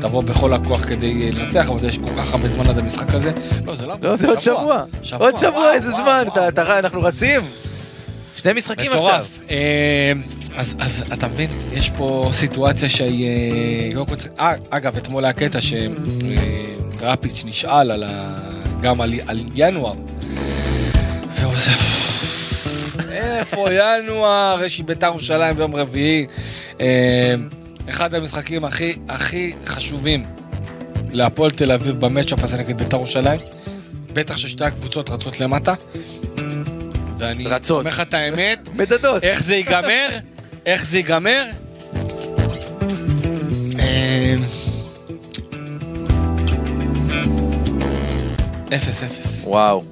תבוא בכל הכוח כדי אה, לנצח, אבל יש כל כך הרבה זמן עד המשחק הזה. לא, זה לא... לא, זה עוד שבוע. עוד שבוע, איזה זמן. אנחנו רצים. שני משחקים עכשיו. מטורף. אה, אז, אז אתה מבין, יש פה סיטואציה שהיא... אה, אה, אגב, אתמול היה קטע שדראפיץ' נשאל על גם על, על ינואר. עושה... איפה ינואר? יש לי בית"ר ירושלים ביום רביעי. אחד המשחקים הכי, הכי חשובים להפועל תל אביב במצ'אפ הזה נגד בית"ר ירושלים. בטח ששתי הקבוצות רצות למטה. ואני רצות. אומר לך את האמת, *laughs* מדדות. איך זה ייגמר? *laughs* איך זה ייגמר? אה, אפס אפס. וואו.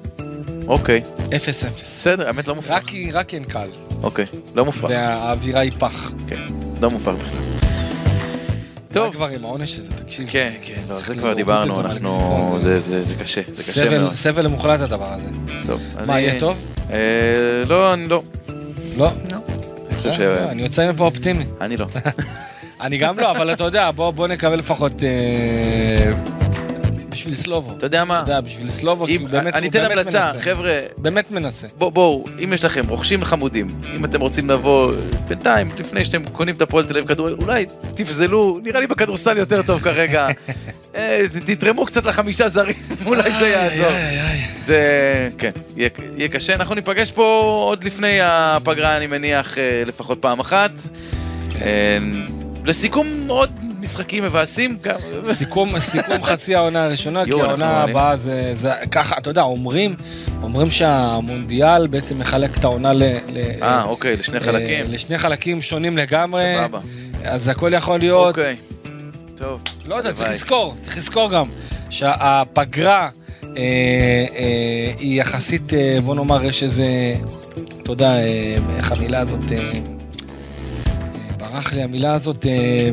אוקיי. אפס אפס. בסדר, האמת לא מופרך. רק רק אין קל. אוקיי, לא מופרך. והאווירה היא פח. כן, לא מופרך בכלל. טוב. טוב. כבר עם העונש הזה, תקשיב. כן, כן, לא, זה כבר דיברנו, זה אנחנו... זה- זה זה קשה, זה קשה מאוד. סבל מוחלט הדבר הזה. טוב. מה, יהיה טוב? אה, לא, אני לא. לא. אני חושב ש... אה, אני יוצא מפה אופטימי. אני לא. *laughs* אני גם לא, אבל אתה יודע, בוא בוא נקבל לפחות... בשביל סלובו. אתה יודע מה? אתה יודע, בשביל סלובו, כי הוא באמת אני הוא אתן המלצה, מנסה. חבר'ה, באמת מנסה. בואו, אם יש לכם רוכשים חמודים, אם אתם רוצים לבוא בינתיים, לפני שאתם קונים את הפועל תל אביב כדורגל, אולי תפזלו, נראה לי בכדורסל יותר טוב כרגע. *laughs* אה, תתרמו קצת לחמישה זרים, *laughs* אולי זה יעזור. זה, כן, יהיה, יהיה קשה. אנחנו ניפגש פה עוד לפני הפגרה, אני מניח, אה, לפחות פעם אחת. אה, לסיכום, עוד משחקים מבאסים. גם- סיכום, סיכום חצי העונה הראשונה, כי העונה. הבאה זה, זה ככה, אתה יודע, אומרים, אומרים שהמונדיאל בעצם מחלק את העונה ל... אה, אוקיי, לשני חלקים. אה, לשני חלקים שונים לגמרי. סבבה. אז הכל יכול להיות, אוקיי. טוב. לא יודע, צריך. לזכור, צריך לזכור גם שהפגרה אה, אה, היא יחסית, אה, בוא נאמר, יש איזה, אתה יודע, אה, איך המילה הזאת, אה, אה, ברח לי המילה הזאת, אה,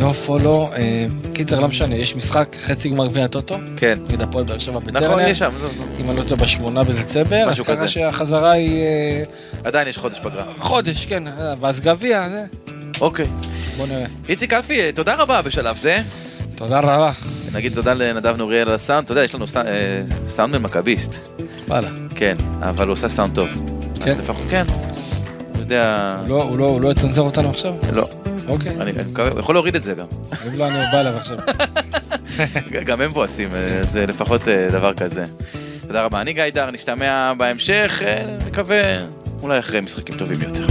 לא פולו, אה, קיצר, לא משנה, יש משחק חצי גמר גביע הטוטו, כן. נגד הפועל באר שבע נכון, בטרנר, יש שם, זהו, זהו. אם אני לא טועה, בשמונה בדצמבר, אז משהו ככה כזה. שהחזרה היא אה, עדיין יש חודש פגרה. חודש, כן, אה, ואז גביע, זה, אוקיי. בוא נראה. איציק אלפי, תודה רבה בשלב זה. תודה רבה. נגיד תודה לנדב נוריאל על הסאונד. אתה יודע, יש לנו סא- אה, סאונדמן מכביסט. וואלה. כן, אבל הוא עושה סאונד טוב. כן? אז לפחות, כן. יודע... הוא לא- לא- הוא לא יצנזר אותנו עכשיו? לא. אוקיי. אני מקווה, יכול להוריד את זה גם. אם לא, אני בא אליו עכשיו. *laughs* גם הם מבואסים, אה, זה לפחות אה, דבר כזה. תודה רבה. אני גיא דר, נשתמע בהמשך, אה, נקווה, אולי אחרי משחקים טובים יותר.